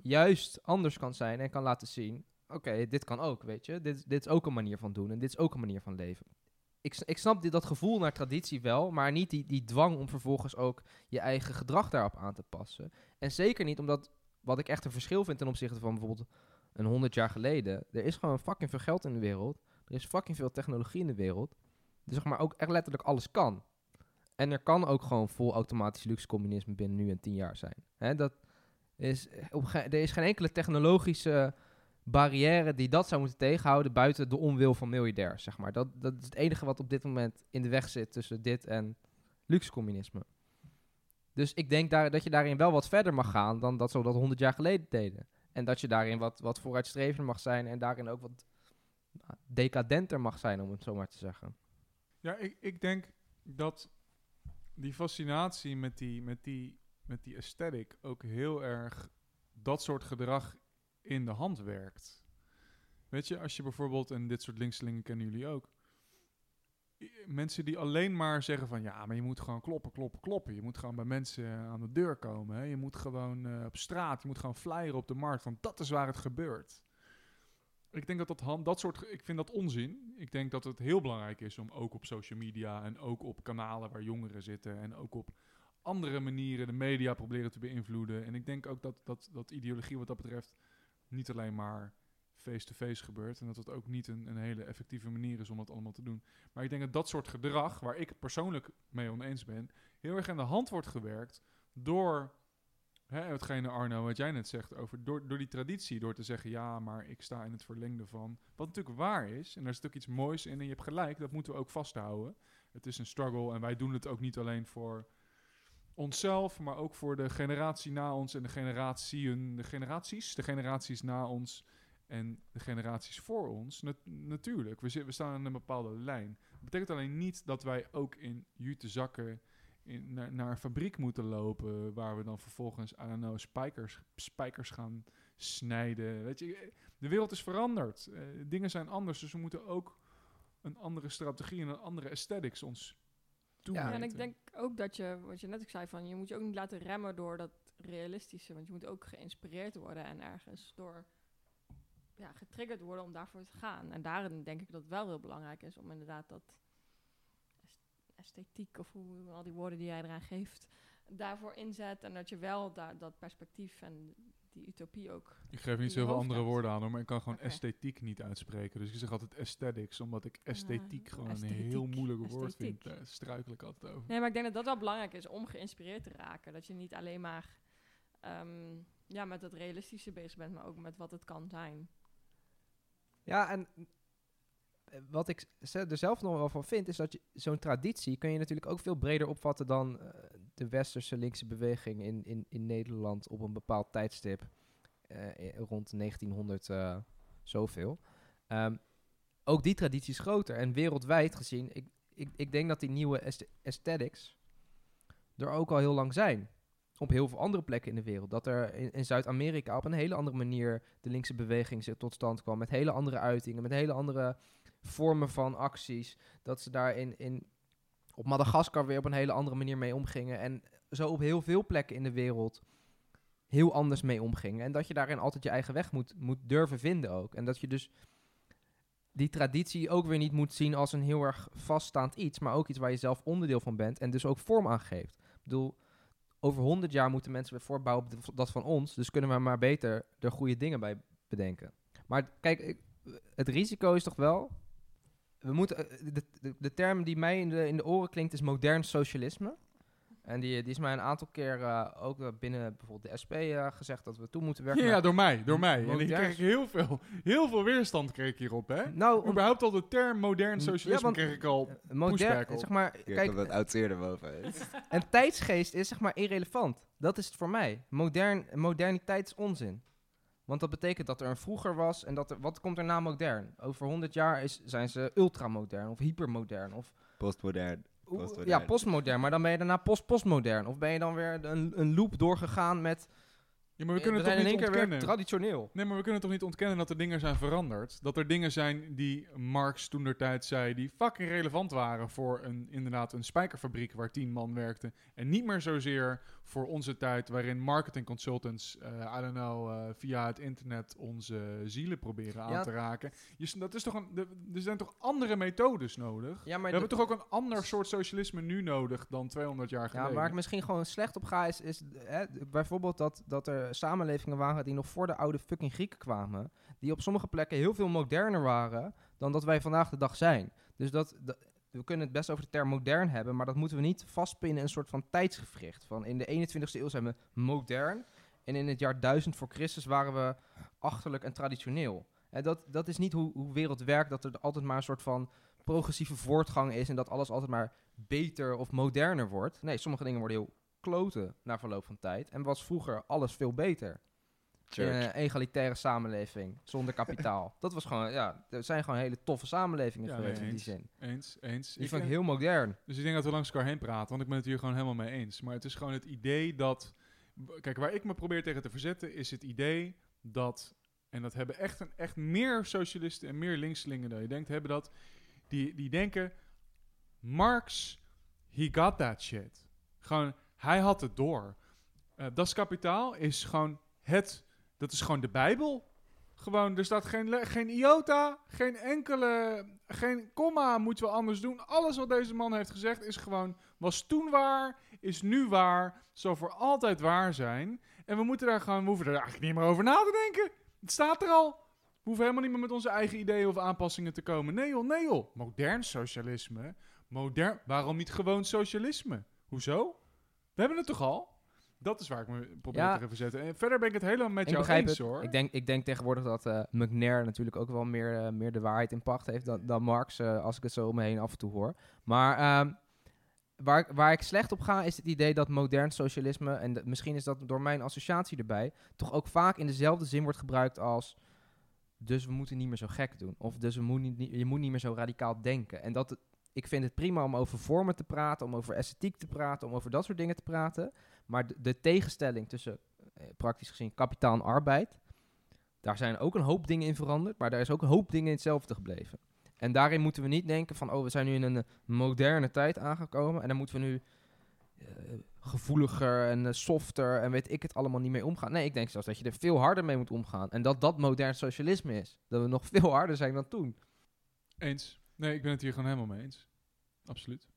juist anders kan zijn en kan laten zien... oké, dit kan ook, weet je. Dit, dit is ook een manier van doen en dit is ook een manier van leven. Ik, ik snap dit, dat gevoel naar traditie wel, maar niet die, die dwang om vervolgens ook je eigen gedrag daarop aan te passen. En zeker niet omdat, wat ik echt een verschil vind ten opzichte van bijvoorbeeld een honderd jaar geleden... er is gewoon fucking veel geld in de wereld. Er is fucking veel technologie in de wereld. Dus zeg maar ook echt letterlijk alles kan. En er kan ook gewoon vol automatisch luxe communisme binnen nu en tien jaar zijn. Hè, dat is, ge- er is geen enkele technologische barrière die dat zou moeten tegenhouden buiten de onwil van miljardairs, zeg maar. Dat, dat is het enige wat op dit moment in de weg zit tussen dit en luxe communisme. Dus ik denk daar, dat je daarin wel wat verder mag gaan dan dat ze dat honderd jaar geleden deden. En dat je daarin wat, wat vooruitstrevender mag zijn en daarin ook wat nou, decadenter mag zijn, om het zo maar te zeggen. Ja, ik, ik denk dat die fascinatie met die, met, die, met die aesthetic ook heel erg dat soort gedrag in de hand werkt. Weet je, als je bijvoorbeeld, en dit soort linkselingen kennen jullie ook, mensen die alleen maar zeggen van ja, maar je moet gewoon kloppen, kloppen, kloppen. Je moet gewoon bij mensen aan de deur komen. Hè? Je moet gewoon eh, op straat, je moet gewoon flyeren op de markt, want dat is waar het gebeurt. Ik denk dat dat, dat soort, ik vind dat onzin. Ik denk dat het heel belangrijk is om ook op social media en ook op kanalen waar jongeren zitten en ook op andere manieren de media proberen te beïnvloeden. En ik denk ook dat, dat, dat ideologie wat dat betreft niet alleen maar face-to-face gebeurt en dat het ook niet een, een hele effectieve manier is om dat allemaal te doen. Maar ik denk dat dat soort gedrag, waar ik persoonlijk mee oneens ben, heel erg aan de hand wordt gewerkt door Hè, hetgene Arno, wat jij net zegt over door, door die traditie, door te zeggen ja, maar ik sta in het verlengde van. Wat natuurlijk waar is, en daar zit ook iets moois in, en je hebt gelijk, dat moeten we ook vasthouden. Het is een struggle en wij doen het ook niet alleen voor onszelf, maar ook voor de generatie na ons en de generatieën, de generaties, de generaties na ons en de generaties voor ons. Nat- natuurlijk, we, staan in een bepaalde lijn. Dat betekent alleen niet dat wij ook in jute zakken in, naar, een fabriek moeten lopen waar we dan vervolgens, don't know, spijkers, spijkers gaan snijden. Weet je, de wereld is veranderd. Eh, dingen zijn anders, dus we moeten ook een andere strategie en een andere aesthetics ons Ja, en ik denk ook dat je, wat je net ook zei, van je moet je ook niet laten remmen door dat realistische. Want je moet ook geïnspireerd worden en ergens door ja, getriggerd worden om daarvoor te gaan. En daarin denk ik dat het wel heel belangrijk is om inderdaad dat est- esthetiek of hoe, al die woorden die jij eraan geeft, daarvoor inzet en dat je wel daar dat perspectief en die utopie ook. Ik geef niet zoveel andere woorden aan, hoor, maar ik kan gewoon esthetiek niet uitspreken. Dus ik zeg altijd aesthetics, omdat ik esthetiek Ah, gewoon een heel esthetiek, moeilijk woord vind. esthetiek. Daar struikel ik altijd over. Nee, maar ik denk dat dat wel belangrijk is om geïnspireerd te raken. Dat je niet alleen maar ehm, ja, met het realistische bezig bent, maar ook met wat het kan zijn. Ja, en eh, wat ik er zelf nog wel van vind, is dat je zo'n traditie kun je natuurlijk ook veel breder opvatten dan eh, de westerse linkse beweging in, in, in Nederland op een bepaald tijdstip eh, i- rond 1900 eh, zoveel. Ehm, ook die traditie is groter en wereldwijd gezien, ik, ik, ik denk dat die nieuwe aest- aesthetics er ook al heel lang zijn. Op heel veel andere plekken in de wereld. Dat er in, in Zuid-Amerika op een hele andere manier de linkse beweging tot stand kwam. Met hele andere uitingen, met hele andere vormen van acties. Dat ze daar in, in, op Madagaskar weer op een hele andere manier mee omgingen. En zo op heel veel plekken in de wereld heel anders mee omgingen. En dat je daarin altijd je eigen weg moet, moet durven vinden ook. En dat je dus die traditie ook weer niet moet zien als een heel erg vaststaand iets, maar ook iets waar je zelf onderdeel van bent en dus ook vorm aan geeft. Ik bedoel, over honderd jaar moeten mensen weer voortbouwen op dat van ons, dus kunnen we maar beter er goede dingen bij bedenken. Maar kijk, het risico is toch wel, we moeten, eh, de, de, de term die mij in de, in de oren klinkt is modern socialisme. En die, die is mij een aantal keer eh, ook eh, binnen bijvoorbeeld de SP eh, gezegd dat we toe moeten werken. Ja, door mij, door mij. En ik Modern- kreeg heel veel, heel veel weerstand kreeg ik hierop, hè? nou, om- Überhaupt al de term modern Ja, socialisme want- kreeg ik al. modern, pushback op. zeg maar, Kijk, kijk, wat oud zeer erboven. een tijdsgeest is zeg maar irrelevant. Dat is het voor mij. Modern, moderniteit is onzin. Want dat betekent dat er een vroeger was en dat er, wat komt er na modern? Over 100 jaar is, zijn ze ultramodern of hypermodern of Postmodern. Ja, postmodern. Maar dan ben je daarna post-postmodern. Of ben je dan weer een, een loop doorgegaan met... Ja, maar we eh, kunnen we toch zijn in niet één keer ontkennen. weer traditioneel. Nee, maar we kunnen toch niet ontkennen dat er dingen zijn veranderd. Dat er dingen zijn die Marx toen der tijd zei, die fucking relevant waren voor een, inderdaad een spijkerfabriek waar tien man werkten. En niet meer zozeer voor onze tijd waarin marketing consultants, eh I don't know, eh, via het internet onze zielen proberen aan Ja. te raken. Je, dat is toch een, de- er zijn toch andere methodes nodig? Ja, maar we hebben toch ook een ander soort socialisme nu nodig dan 200 jaar Ja, geleden? waar ik misschien gewoon slecht op ga is, is hè, bijvoorbeeld dat, dat er samenlevingen waren die nog voor de oude fucking Grieken kwamen. Die op sommige plekken heel veel moderner waren dan dat wij vandaag de dag zijn. Dus dat, dat- we kunnen het best over de term modern hebben, maar dat moeten we niet vastpinnen in een soort van tijdsgevricht. Van in de 21ste eeuw zijn we modern en in het jaar 1000 voor Christus waren we achterlijk en traditioneel. En dat, dat is niet hoe, hoe wereld werkt, dat er altijd maar een soort van progressieve voortgang is en dat alles altijd maar beter of moderner wordt. Nee, sommige dingen worden heel kloten na verloop van tijd. En was vroeger alles veel beter. In een egalitaire samenleving, zonder kapitaal. dat was gewoon, ja, er zijn gewoon hele toffe samenlevingen Ja, geweest nee, in die eens. zin. Eens, eens. Die Ik, vind ik eh, heel modern. Dus ik denk dat we langs elkaar heen praten, want ik ben het hier gewoon helemaal mee eens. Maar het is gewoon het idee dat... Kijk, waar ik me probeer tegen te verzetten is het idee dat... En dat hebben echt, een, echt meer socialisten en meer linkselingen dan je denkt, hebben dat... Die, die denken, Marx, he got that shit. Gewoon, hij had het door. Eh Das Kapitaal is gewoon het... Dat is gewoon de Bijbel. Gewoon, er staat geen, geen iota, geen enkele, geen komma moeten we anders doen. Alles wat deze man heeft gezegd is gewoon, was toen waar, is nu waar, zal voor altijd waar zijn. En we moeten daar gewoon, we hoeven er eigenlijk niet meer over na te denken. Het staat er al. We hoeven helemaal niet meer met onze eigen ideeën of aanpassingen te komen. Nee joh, nee joh. Modern socialisme. Modern, waarom niet gewoon socialisme? Hoezo? We hebben het toch al? Dat is waar ik me probeer Ja. te verzetten. En verder ben ik het helemaal met Ik jou eens het. hoor. Ik denk, ik denk tegenwoordig dat eh McNair natuurlijk ook wel meer, eh, meer de waarheid in pacht heeft dan, dan Marx, eh, als ik het zo om me heen af en toe hoor. Maar ehm, waar, ik- waar ik slecht op ga, is het idee dat modern socialisme, en misschien is dat door mijn associatie erbij, toch ook vaak in dezelfde zin wordt gebruikt als. Dus we moeten niet meer zo gek doen. Of dus we moeten niet, je moet niet meer zo radicaal denken. En dat, ik vind het prima om over vormen te praten, om over esthetiek te praten, om over dat soort dingen te praten. Maar de, tegenstelling tussen, eh, praktisch gezien, kapitaal en arbeid, daar zijn ook een hoop dingen in veranderd, maar daar is ook een hoop dingen in hetzelfde gebleven. En daarin moeten we niet denken van, oh, we zijn nu in een eh, moderne tijd aangekomen en dan moeten we nu eh, gevoeliger en softer en weet ik het allemaal niet mee omgaan. Nee, ik denk zelfs dat je er veel harder mee moet omgaan. En dat dat modern socialisme is. Dat we nog veel harder zijn dan toen. Eens. Nee, ik ben het hier gewoon helemaal mee eens. Absoluut.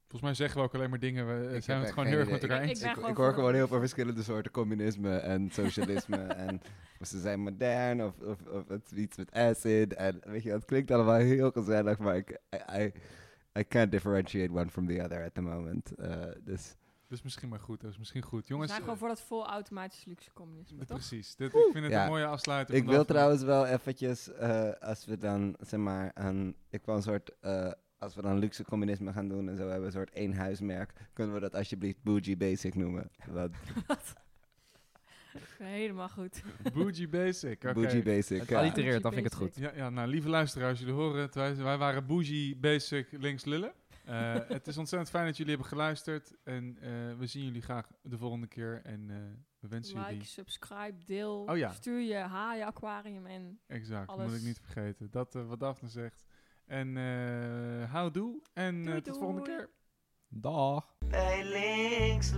Volgens mij zeggen we ook alleen maar dingen. We zijn het gewoon heel erg met elkaar eens. Ik, hoor gewoon heel veel verschillende soorten communisme en socialisme. en of ze zijn modern of, of, of het is iets met acid. En weet je, het klinkt allemaal heel gezellig, maar ik, I, I, I can't differentiate one from the other at the moment. Eh, dus Dus misschien maar goed. Dat is misschien goed. We Jongens, zijn gewoon eh, voor dat vol automatisch luxe communisme, toch? precies. Dit, ik vind het Ja. een mooie afsluiter. ik wil de trouwens wel eventjes, eh, als we dan, zeg maar, een, ik wil een soort, eh, als we dan luxe communisme gaan doen en zo hebben we een soort één huismerk, kunnen we dat alsjeblieft Bougie Basic noemen. Want Helemaal goed. Bougie Basic. oké. Bougie Basic, Het ja. allitereert, dan vind ik het goed. Ja, ja, nou, lieve luisteraars, jullie horen het. Wij, wij waren Bougie Basic links lullen. Eh, het is ontzettend fijn dat jullie hebben geluisterd. En eh, we zien jullie graag de volgende keer. En eh, we wensen Like, jullie... subscribe, deel. Oh ja. Stuur je haaien aquarium in. Exact, dat alles. moet ik niet vergeten. Dat wat Daphne zegt. En eh houdoe. En Doei, tot de volgende keer. Dag. Bij links.